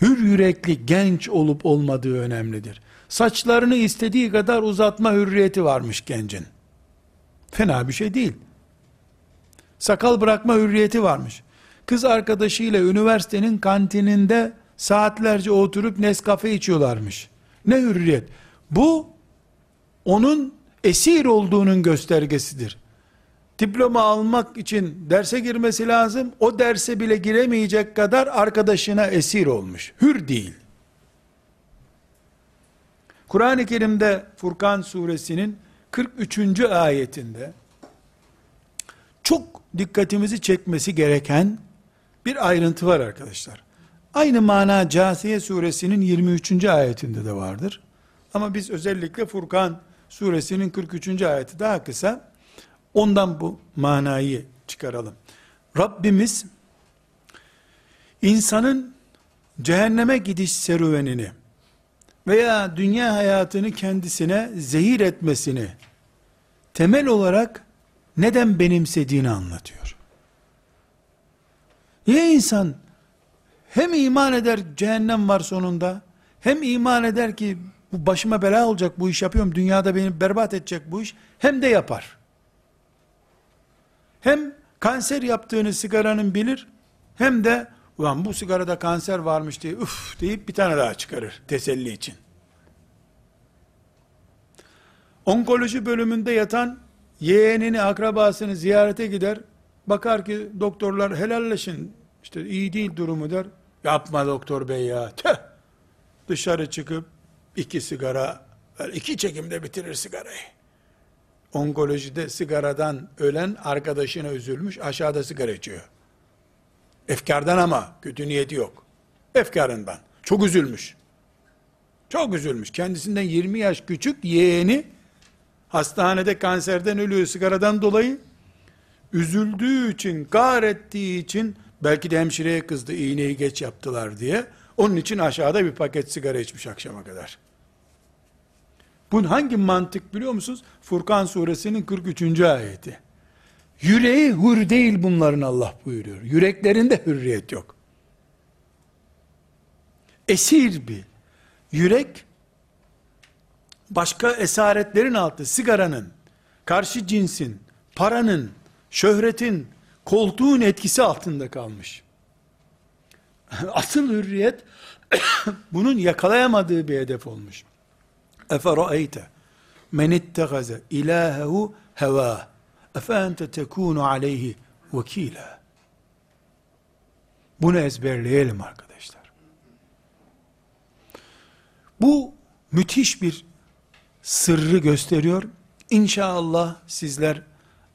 Speaker 1: Hür yürekli genç olup olmadığı önemlidir. Saçlarını istediği kadar uzatma hürriyeti varmış gencin. Fena bir şey değil. Sakal bırakma hürriyeti varmış. Kız arkadaşıyla üniversitenin kantininde saatlerce oturup Nescafe içiyorlarmış. Ne hürriyet. Bu onun esir olduğunun göstergesidir. Diploma almak için derse girmesi lazım. O derse bile giremeyecek kadar arkadaşına esir olmuş. Hür değil. Kur'an-ı Kerim'de Furkan suresinin 43. ayetinde çok dikkatimizi çekmesi gereken bir ayrıntı var arkadaşlar. Aynı mana Câsiye suresinin 23. ayetinde de vardır. Ama biz özellikle Furkan suresinin 43. ayeti daha kısa. Ondan bu manayı çıkaralım. Rabbimiz insanın cehenneme gidiş serüvenini veya dünya hayatını kendisine zehir etmesini temel olarak neden benimsediğini anlatıyor. Niye insan hem iman eder cehennem var sonunda, hem iman eder ki bu başıma bela olacak bu iş yapıyorum, dünyada beni berbat edecek bu iş, hem de yapar. Hem kanser yaptığını sigaranın bilir, hem de ulan bu sigarada kanser varmış diye üf deyip bir tane daha çıkarır teselli için. Onkoloji bölümünde yatan yeğenini, akrabasını ziyarete gider. Bakar ki doktorlar helalleşin. işte iyi değil durumu der. Yapma doktor bey ya. Tüh. Dışarı çıkıp iki sigara, iki çekimde bitirir sigarayı. Onkolojide sigaradan ölen arkadaşına üzülmüş, aşağıda sigara içiyor. Efkardan ama, kötü niyeti yok. Efkarından. Çok üzülmüş. Çok üzülmüş. Kendisinden 20 yaş küçük yeğeni hastanede kanserden ölüyor sigaradan dolayı. Üzüldüğü için, kahrettiği için belki de hemşireye kızdı iğneyi geç yaptılar diye. Onun için aşağıda bir paket sigara içmiş akşama kadar. Bunun hangi mantık biliyor musunuz? Furkan suresinin 43. ayeti. Yüreği hür değil bunların Allah buyuruyor. Yüreklerinde hürriyet yok. Esir bir, Yürek, başka esaretlerin altı, sigaranın, karşı cinsin, paranın, şöhretin, koltuğun etkisi altında kalmış. [LAUGHS] Asıl hürriyet, [COUGHS] bunun yakalayamadığı bir hedef olmuş. Efera'eyte men ittegaze ilahehu heva ente tekunu aleyhi vekila. Bunu ezberleyelim arkadaşlar. Bu müthiş bir sırrı gösteriyor. İnşallah sizler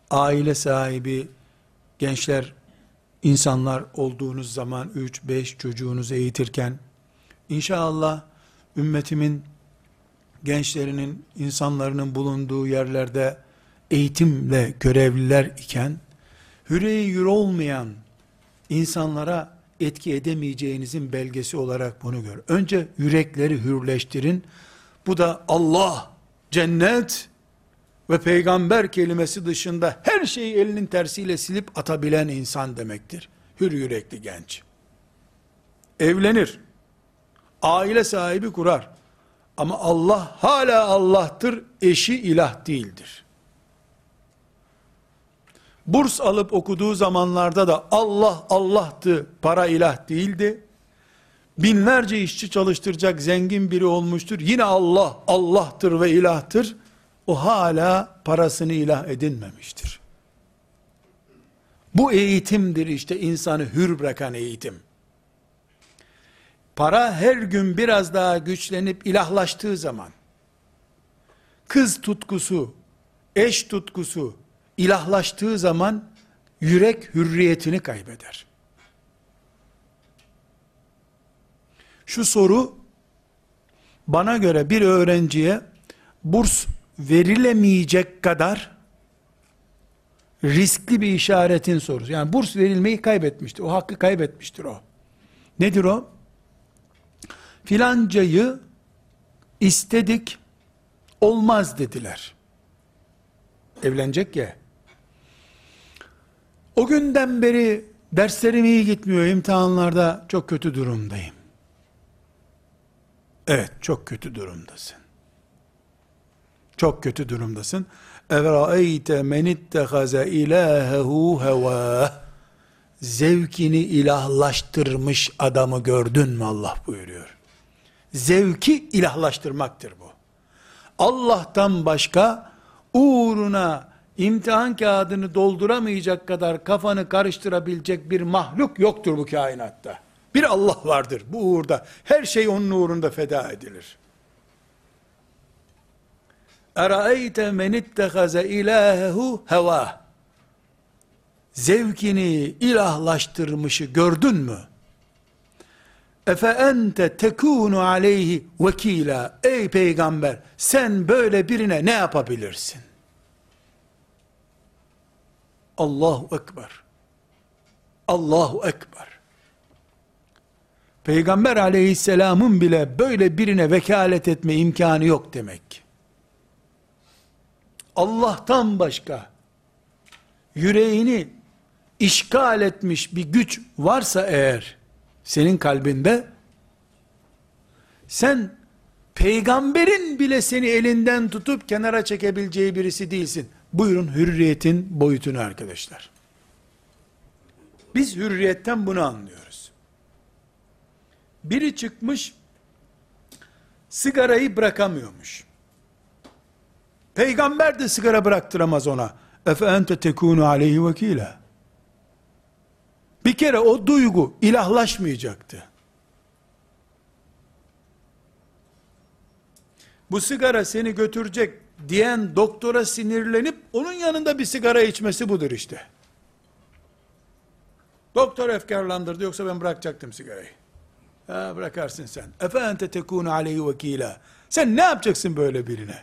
Speaker 1: aile sahibi, gençler, insanlar olduğunuz zaman 3-5 çocuğunuzu eğitirken inşallah ümmetimin gençlerinin, insanların bulunduğu yerlerde eğitimle görevliler iken hüreyi yür olmayan insanlara etki edemeyeceğinizin belgesi olarak bunu gör. Önce yürekleri hürleştirin. Bu da Allah, cennet ve peygamber kelimesi dışında her şeyi elinin tersiyle silip atabilen insan demektir. Hür yürekli genç. Evlenir. Aile sahibi kurar. Ama Allah hala Allah'tır, eşi ilah değildir. Burs alıp okuduğu zamanlarda da Allah Allah'tı, para ilah değildi. Binlerce işçi çalıştıracak zengin biri olmuştur. Yine Allah Allah'tır ve ilahtır. O hala parasını ilah edinmemiştir. Bu eğitimdir işte insanı hür bırakan eğitim. Para her gün biraz daha güçlenip ilahlaştığı zaman, kız tutkusu, eş tutkusu ilahlaştığı zaman, yürek hürriyetini kaybeder. Şu soru, bana göre bir öğrenciye burs verilemeyecek kadar riskli bir işaretin sorusu. Yani burs verilmeyi kaybetmiştir. O hakkı kaybetmiştir o. Nedir o? Filancayı istedik, olmaz dediler. Evlenecek ya. O günden beri derslerim iyi gitmiyor, imtihanlarda çok kötü durumdayım. Evet, çok kötü durumdasın. Çok kötü durumdasın. Evraeyte men ittehaze ilahehu heva. Zevkini ilahlaştırmış adamı gördün mü Allah buyuruyor. Zevki ilahlaştırmaktır bu. Allah'tan başka uğruna imtihan kağıdını dolduramayacak kadar kafanı karıştırabilecek bir mahluk yoktur bu kainatta. Bir Allah vardır bu uğurda. Her şey onun uğrunda feda edilir. Eraeyte men ittehaze ilahehu heva. Zevkini ilahlaştırmışı gördün mü? Efe ente tekunu aleyhi vekila. Ey peygamber sen böyle birine ne yapabilirsin? Allahu Ekber. Allahu Ekber. Peygamber aleyhisselamın bile böyle birine vekalet etme imkanı yok demek. Allah'tan başka yüreğini işgal etmiş bir güç varsa eğer senin kalbinde sen peygamberin bile seni elinden tutup kenara çekebileceği birisi değilsin. Buyurun hürriyetin boyutunu arkadaşlar. Biz hürriyetten bunu anlıyoruz. Biri çıkmış sigarayı bırakamıyormuş. Peygamber de sigara bıraktıramaz ona. Efe ente tekunu aleyhi vekila. Bir kere o duygu ilahlaşmayacaktı. Bu sigara seni götürecek diyen doktora sinirlenip onun yanında bir sigara içmesi budur işte. Doktor efkarlandırdı yoksa ben bırakacaktım sigarayı. Ha, bırakarsın sen. Efe ente tekunu aleyhi vekila. Sen ne yapacaksın böyle birine?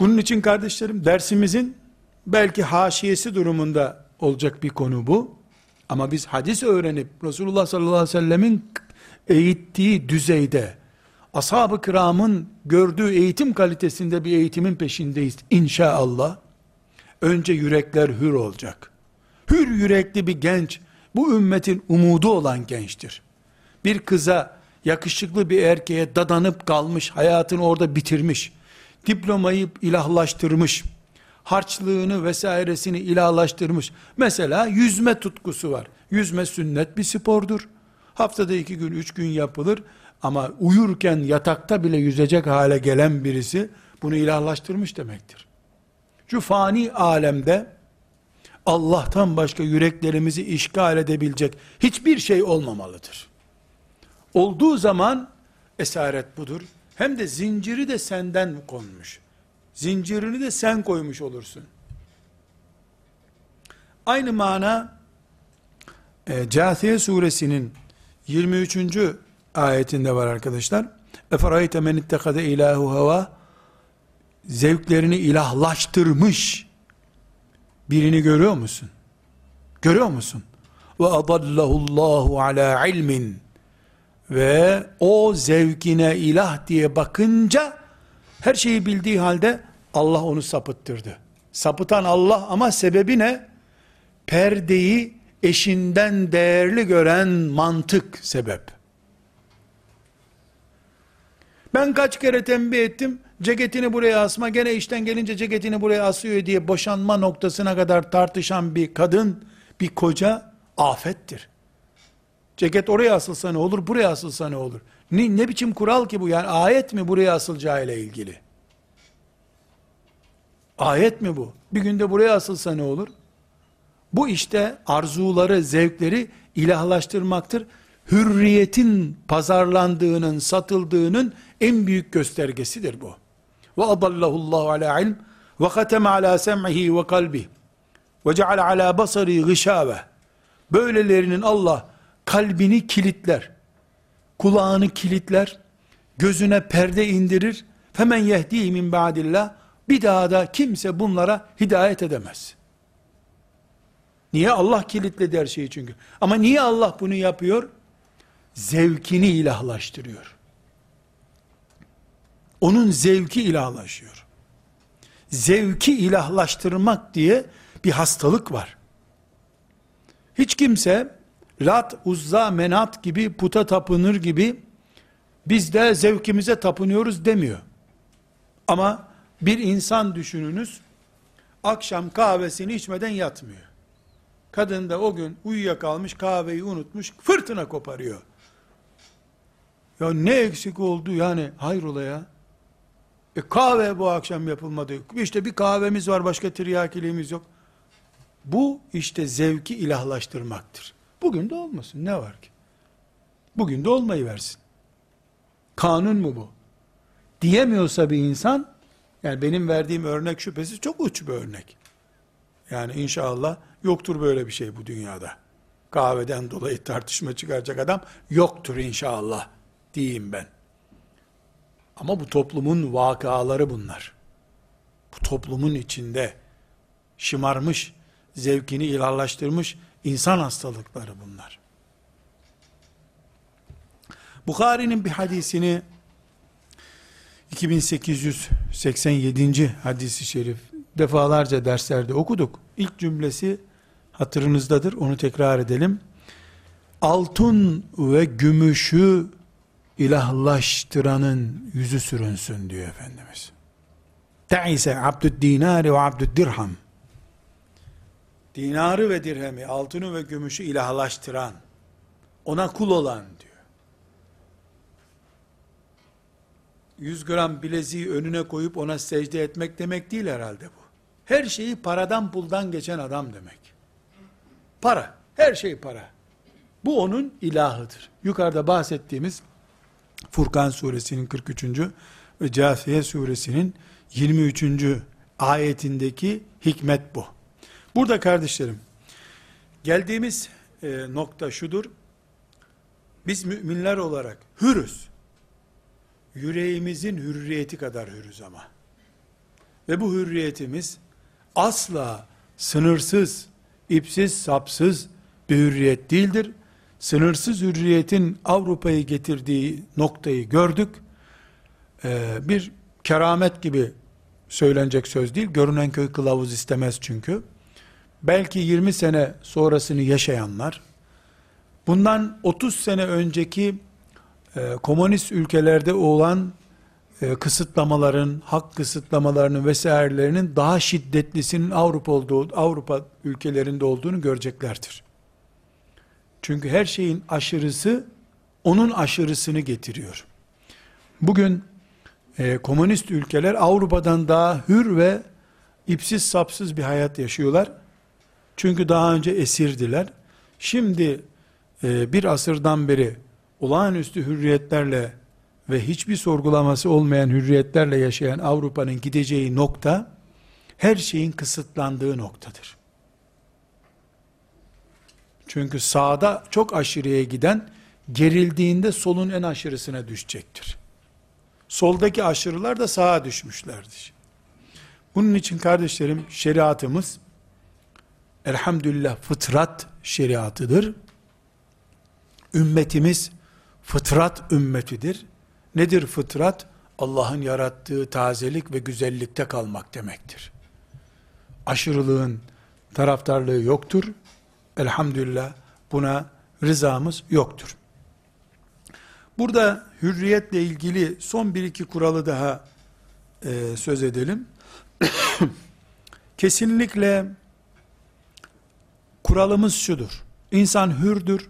Speaker 1: Bunun için kardeşlerim dersimizin belki haşiyesi durumunda olacak bir konu bu. Ama biz hadis öğrenip Resulullah sallallahu aleyhi ve sellemin eğittiği düzeyde ashab-ı kiramın gördüğü eğitim kalitesinde bir eğitimin peşindeyiz inşallah. Önce yürekler hür olacak. Hür yürekli bir genç bu ümmetin umudu olan gençtir. bir kıza, yakışıklı bir erkeğe dadanıp kalmış, hayatını orada bitirmiş, diplomayı ilahlaştırmış, harçlığını vesairesini ilahlaştırmış. Mesela yüzme tutkusu var. Yüzme sünnet bir spordur. Haftada iki gün, üç gün yapılır. Ama uyurken yatakta bile yüzecek hale gelen birisi bunu ilahlaştırmış demektir. Şu fani alemde Allah'tan başka yüreklerimizi işgal edebilecek hiçbir şey olmamalıdır. Olduğu zaman esaret budur. Hem de zinciri de senden konmuş. Zincirini de sen koymuş olursun. Aynı mana e, Câthiye suresinin 23. ayetinde var arkadaşlar. Eferayte men ittekade ilahu hava zevklerini ilahlaştırmış birini görüyor musun? Görüyor musun? Ve adallahullahu ala ilmin ve o zevkine ilah diye bakınca her şeyi bildiği halde Allah onu sapıttırdı. Sapıtan Allah ama sebebi ne? Perdeyi eşinden değerli gören mantık sebep. Ben kaç kere tembih ettim, ceketini buraya asma, gene işten gelince ceketini buraya asıyor diye boşanma noktasına kadar tartışan bir kadın, bir koca afettir. Ceket oraya asılsa ne olur, buraya asılsa ne olur? Ne, ne biçim kural ki bu? Yani ayet mi buraya asılacağı ile ilgili? Ayet mi bu? Bir günde buraya asılsa ne olur? Bu işte arzuları, zevkleri ilahlaştırmaktır. Hürriyetin pazarlandığının, satıldığının en büyük göstergesidir bu. Ve adallahullahu ala ilm ve khateme ala sem'ihi ve kalbi ve ceal ala basari gışave. Böylelerinin Allah kalbini kilitler, kulağını kilitler, gözüne perde indirir. Femen yehdihi min ba'dillah. Bir daha da kimse bunlara hidayet edemez. Niye? Allah kilitledi her şeyi çünkü. Ama niye Allah bunu yapıyor? Zevkini ilahlaştırıyor. Onun zevki ilahlaşıyor. Zevki ilahlaştırmak diye bir hastalık var. Hiç kimse Lat, Uzza, Menat gibi puta tapınır gibi biz de zevkimize tapınıyoruz demiyor. Ama bir insan düşününüz akşam kahvesini içmeden yatmıyor. Kadın da o gün uyuyakalmış kahveyi unutmuş fırtına koparıyor. Ya ne eksik oldu yani hayrola ya. E kahve bu akşam yapılmadı. İşte bir kahvemiz var başka tiryakiliğimiz yok. Bu işte zevki ilahlaştırmaktır. Bugün de olmasın ne var ki? Bugün de olmayı versin. Kanun mu bu? Diyemiyorsa bir insan, yani benim verdiğim örnek şüphesiz çok uç bir örnek. Yani inşallah yoktur böyle bir şey bu dünyada. Kahveden dolayı tartışma çıkaracak adam yoktur inşallah diyeyim ben. Ama bu toplumun vakaları bunlar. Bu toplumun içinde şımarmış, zevkini ilahlaştırmış insan hastalıkları bunlar. Bukhari'nin bir hadisini 2887. hadisi şerif defalarca derslerde okuduk. İlk cümlesi hatırınızdadır. Onu tekrar edelim. Altın ve gümüşü ilahlaştıranın yüzü sürünsün diyor Efendimiz. Te'ise abdüd dinari ve abdüd dirham. Dinarı ve dirhemi, altını ve gümüşü ilahlaştıran, ona kul olan diyor. 100 gram bileziği önüne koyup ona secde etmek demek değil herhalde bu. Her şeyi paradan puldan geçen adam demek. Para, her şey para. Bu onun ilahıdır. Yukarıda bahsettiğimiz Furkan suresinin 43. ve Câfiye suresinin 23. ayetindeki hikmet bu. Burada kardeşlerim, geldiğimiz e, nokta şudur, biz müminler olarak hürüz. Yüreğimizin hürriyeti kadar hürüz ama. Ve bu hürriyetimiz asla sınırsız, ipsiz, sapsız bir hürriyet değildir. Sınırsız hürriyetin Avrupa'yı getirdiği noktayı gördük. Ee, bir keramet gibi söylenecek söz değil. Görünen köy kılavuz istemez çünkü. Belki 20 sene sonrasını yaşayanlar, bundan 30 sene önceki e, komünist ülkelerde olan e, kısıtlamaların, hak kısıtlamalarının vesairelerinin daha şiddetlisinin Avrupa olduğu, Avrupa ülkelerinde olduğunu göreceklerdir. Çünkü her şeyin aşırısı onun aşırısını getiriyor. Bugün e, komünist ülkeler Avrupa'dan daha hür ve ipsiz sapsız bir hayat yaşıyorlar. Çünkü daha önce esirdiler. Şimdi e, bir asırdan beri olağanüstü hürriyetlerle ve hiçbir sorgulaması olmayan hürriyetlerle yaşayan Avrupa'nın gideceği nokta her şeyin kısıtlandığı noktadır. Çünkü sağda çok aşırıya giden gerildiğinde solun en aşırısına düşecektir. Soldaki aşırılar da sağa düşmüşlerdir. Bunun için kardeşlerim şeriatımız elhamdülillah fıtrat şeriatıdır. Ümmetimiz fıtrat ümmetidir. Nedir fıtrat? Allah'ın yarattığı tazelik ve güzellikte kalmak demektir. Aşırılığın taraftarlığı yoktur. Elhamdülillah buna rızamız yoktur. Burada hürriyetle ilgili son bir iki kuralı daha e, söz edelim. [COUGHS] Kesinlikle kuralımız şudur. İnsan hürdür.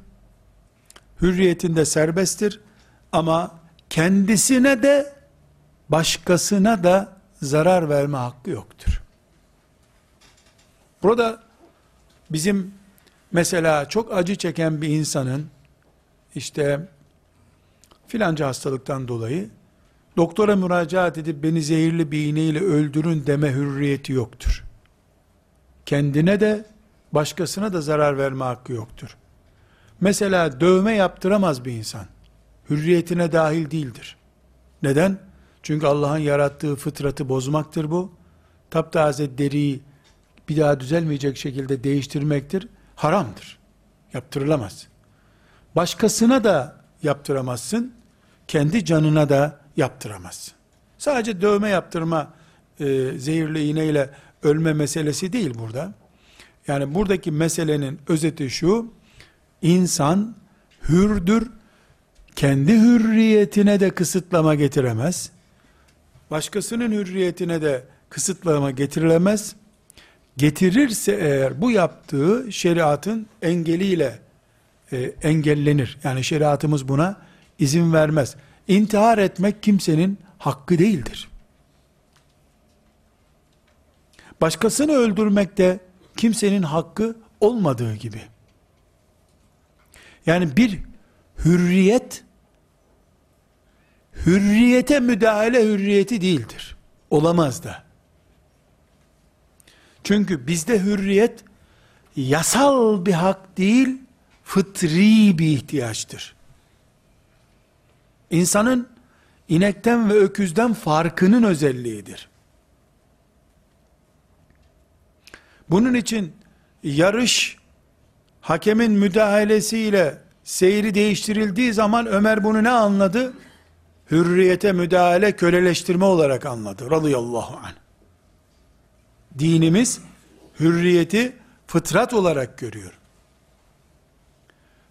Speaker 1: Hürriyetinde serbesttir. Ama kendisine de başkasına da zarar verme hakkı yoktur. Burada bizim mesela çok acı çeken bir insanın işte filanca hastalıktan dolayı doktora müracaat edip beni zehirli bir iğneyle öldürün deme hürriyeti yoktur. Kendine de başkasına da zarar verme hakkı yoktur. Mesela dövme yaptıramaz bir insan. Hürriyetine dahil değildir. Neden? Çünkü Allah'ın yarattığı fıtratı bozmaktır bu. Taptaze deriyi bir daha düzelmeyecek şekilde değiştirmektir. Haramdır. Yaptırılamaz. Başkasına da yaptıramazsın. Kendi canına da yaptıramazsın. Sadece dövme yaptırma e, zehirli iğneyle ölme meselesi değil burada. Yani buradaki meselenin özeti şu, insan hürdür, kendi hürriyetine de kısıtlama getiremez, başkasının hürriyetine de kısıtlama getirilemez, getirirse eğer bu yaptığı şeriatın engeliyle e, engellenir. Yani şeriatımız buna izin vermez. İntihar etmek kimsenin hakkı değildir. Başkasını öldürmek de kimsenin hakkı olmadığı gibi. Yani bir hürriyet hürriyete müdahale hürriyeti değildir. Olamaz da. Çünkü bizde hürriyet yasal bir hak değil, fıtri bir ihtiyaçtır. İnsanın inekten ve öküzden farkının özelliğidir. Bunun için yarış hakemin müdahalesiyle seyri değiştirildiği zaman Ömer bunu ne anladı? Hürriyete müdahale, köleleştirme olarak anladı. Radıyallahu anh. Dinimiz hürriyeti fıtrat olarak görüyor.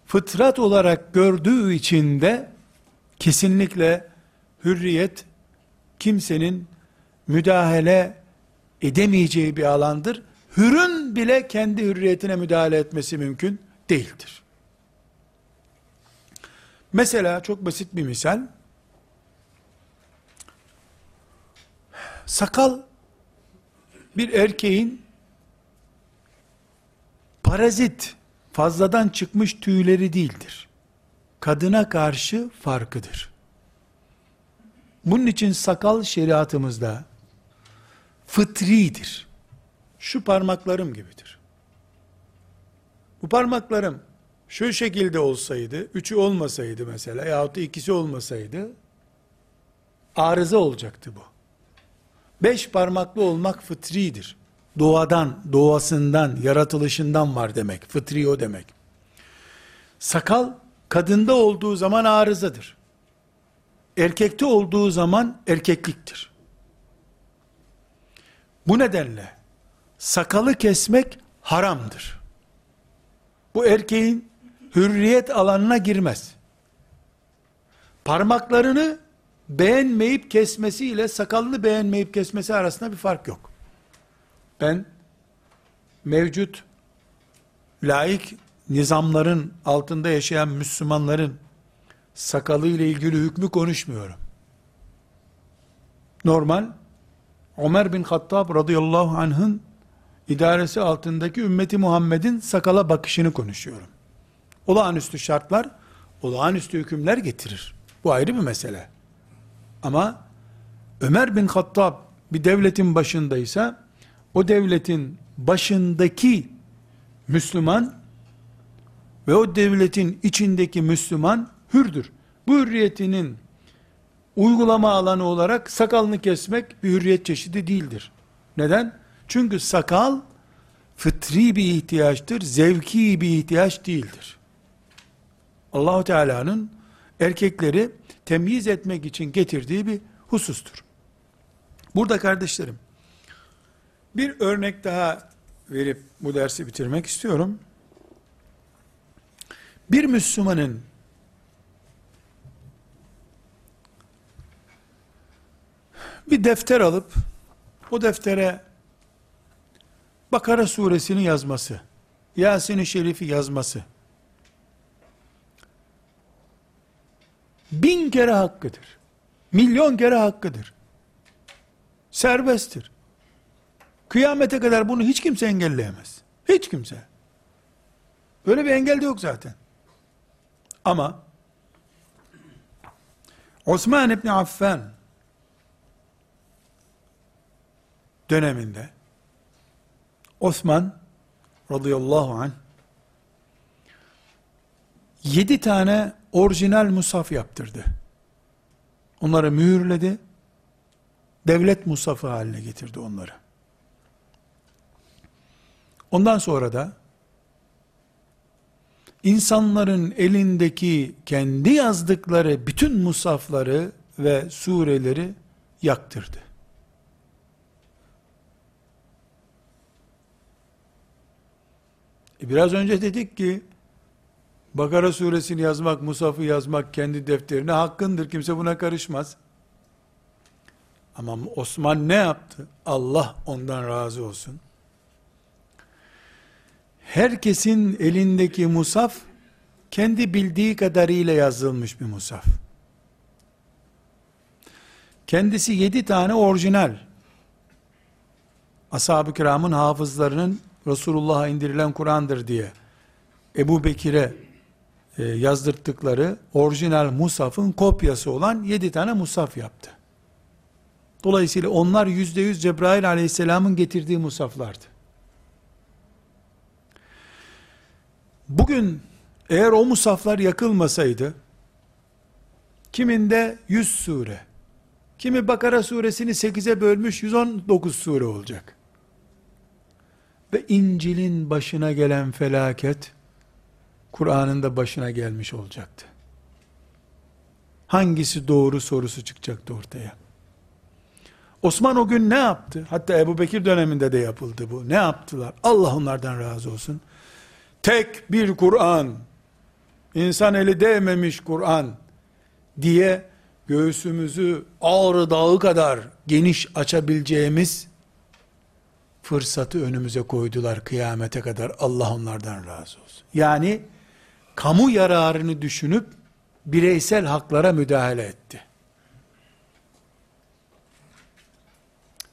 Speaker 1: Fıtrat olarak gördüğü için de kesinlikle hürriyet kimsenin müdahale edemeyeceği bir alandır. Hürün bile kendi hürriyetine müdahale etmesi mümkün değildir. Mesela çok basit bir misal. Sakal bir erkeğin parazit fazladan çıkmış tüyleri değildir. Kadına karşı farkıdır. Bunun için sakal şeriatımızda fıtridir. Şu parmaklarım gibidir. Bu parmaklarım şu şekilde olsaydı, üçü olmasaydı mesela, yahut da ikisi olmasaydı, arıza olacaktı bu. Beş parmaklı olmak fıtridir. Doğadan, doğasından, yaratılışından var demek. Fıtri o demek. Sakal, kadında olduğu zaman arızadır. Erkekte olduğu zaman erkekliktir. Bu nedenle, sakalı kesmek haramdır. Bu erkeğin hürriyet alanına girmez. Parmaklarını beğenmeyip kesmesi ile sakalını beğenmeyip kesmesi arasında bir fark yok. Ben mevcut laik nizamların altında yaşayan Müslümanların sakalı ile ilgili hükmü konuşmuyorum. Normal Ömer bin Hattab radıyallahu anh'ın idaresi altındaki ümmeti Muhammed'in sakala bakışını konuşuyorum. Olağanüstü şartlar, olağanüstü hükümler getirir. Bu ayrı bir mesele. Ama Ömer bin Hattab bir devletin başındaysa, o devletin başındaki Müslüman ve o devletin içindeki Müslüman hürdür. Bu hürriyetinin uygulama alanı olarak sakalını kesmek bir hürriyet çeşidi değildir. Neden? Çünkü sakal fıtri bir ihtiyaçtır, zevki bir ihtiyaç değildir. Allahu Teala'nın erkekleri temyiz etmek için getirdiği bir husustur. Burada kardeşlerim, bir örnek daha verip bu dersi bitirmek istiyorum. Bir Müslümanın bir defter alıp o deftere Bakara suresini yazması, Yasin-i Şerif'i yazması bin kere hakkıdır. Milyon kere hakkıdır. Serbesttir. Kıyamete kadar bunu hiç kimse engelleyemez. Hiç kimse. Böyle bir engel de yok zaten. Ama Osman İbni Affan döneminde Osman radıyallahu anh yedi tane orijinal musaf yaptırdı. Onları mühürledi. Devlet musafı haline getirdi onları. Ondan sonra da insanların elindeki kendi yazdıkları bütün musafları ve sureleri yaktırdı. E biraz önce dedik ki Bakara suresini yazmak, Musaf'ı yazmak kendi defterine hakkındır. Kimse buna karışmaz. Ama Osman ne yaptı? Allah ondan razı olsun. Herkesin elindeki musaf kendi bildiği kadarıyla yazılmış bir musaf. Kendisi yedi tane orijinal. Ashab-ı kiramın hafızlarının Resulullah'a indirilen Kur'an'dır diye Ebu Bekir'e e, yazdırttıkları orijinal Musaf'ın kopyası olan yedi tane Musaf yaptı. Dolayısıyla onlar yüzde yüz Cebrail aleyhisselamın getirdiği Musaflardı. Bugün eğer o musaflar yakılmasaydı, kiminde 100 sure, kimi Bakara suresini 8'e bölmüş 119 sure olacak. Ve İncil'in başına gelen felaket, Kur'an'ın da başına gelmiş olacaktı. Hangisi doğru sorusu çıkacaktı ortaya. Osman o gün ne yaptı? Hatta Ebu Bekir döneminde de yapıldı bu. Ne yaptılar? Allah onlardan razı olsun. Tek bir Kur'an, insan eli değmemiş Kur'an diye göğsümüzü ağrı dağı kadar geniş açabileceğimiz fırsatı önümüze koydular kıyamete kadar. Allah onlardan razı olsun. Yani kamu yararını düşünüp bireysel haklara müdahale etti.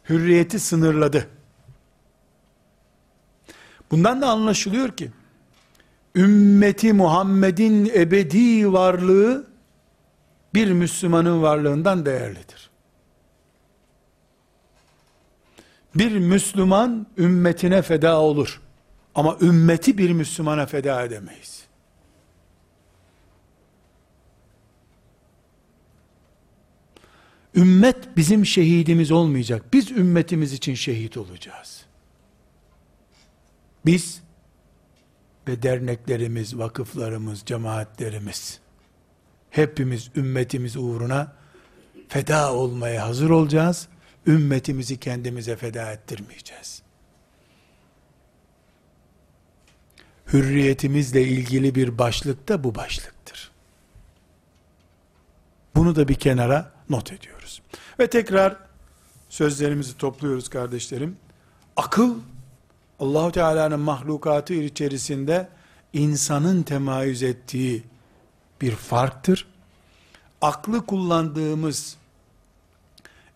Speaker 1: Hürriyeti sınırladı. Bundan da anlaşılıyor ki ümmeti Muhammed'in ebedi varlığı bir Müslümanın varlığından değerlidir. Bir Müslüman ümmetine feda olur. Ama ümmeti bir Müslümana feda edemeyiz. Ümmet bizim şehidimiz olmayacak. Biz ümmetimiz için şehit olacağız. Biz ve derneklerimiz, vakıflarımız, cemaatlerimiz hepimiz ümmetimiz uğruna feda olmaya hazır olacağız. Ümmetimizi kendimize feda ettirmeyeceğiz. hürriyetimizle ilgili bir başlık da bu başlıktır. Bunu da bir kenara not ediyoruz. Ve tekrar sözlerimizi topluyoruz kardeşlerim. Akıl Allahu Teala'nın mahlukatı içerisinde insanın temayüz ettiği bir farktır. Aklı kullandığımız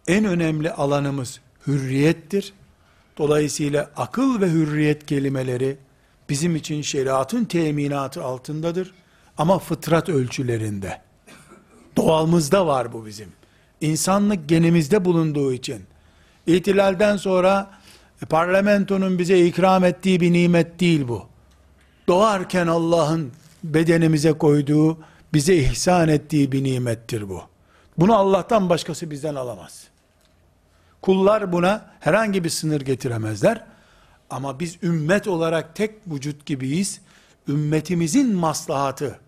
Speaker 1: en önemli alanımız hürriyettir. Dolayısıyla akıl ve hürriyet kelimeleri bizim için şeriatın teminatı altındadır. Ama fıtrat ölçülerinde. Doğalımızda var bu bizim. İnsanlık genimizde bulunduğu için. İhtilalden sonra e, parlamentonun bize ikram ettiği bir nimet değil bu. Doğarken Allah'ın bedenimize koyduğu, bize ihsan ettiği bir nimettir bu. Bunu Allah'tan başkası bizden alamaz. Kullar buna herhangi bir sınır getiremezler. Ama biz ümmet olarak tek vücut gibiyiz. Ümmetimizin maslahatı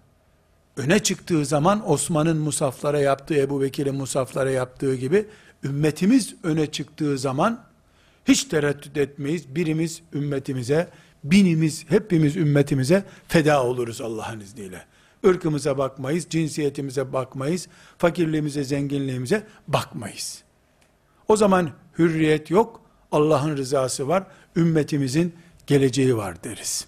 Speaker 1: öne çıktığı zaman Osman'ın musaflara yaptığı, Ebu Bekir'in musaflara yaptığı gibi ümmetimiz öne çıktığı zaman hiç tereddüt etmeyiz. Birimiz ümmetimize, binimiz, hepimiz ümmetimize feda oluruz Allah'ın izniyle. Irkımıza bakmayız, cinsiyetimize bakmayız, fakirliğimize, zenginliğimize bakmayız. O zaman hürriyet yok, Allah'ın rızası var, ümmetimizin geleceği var deriz.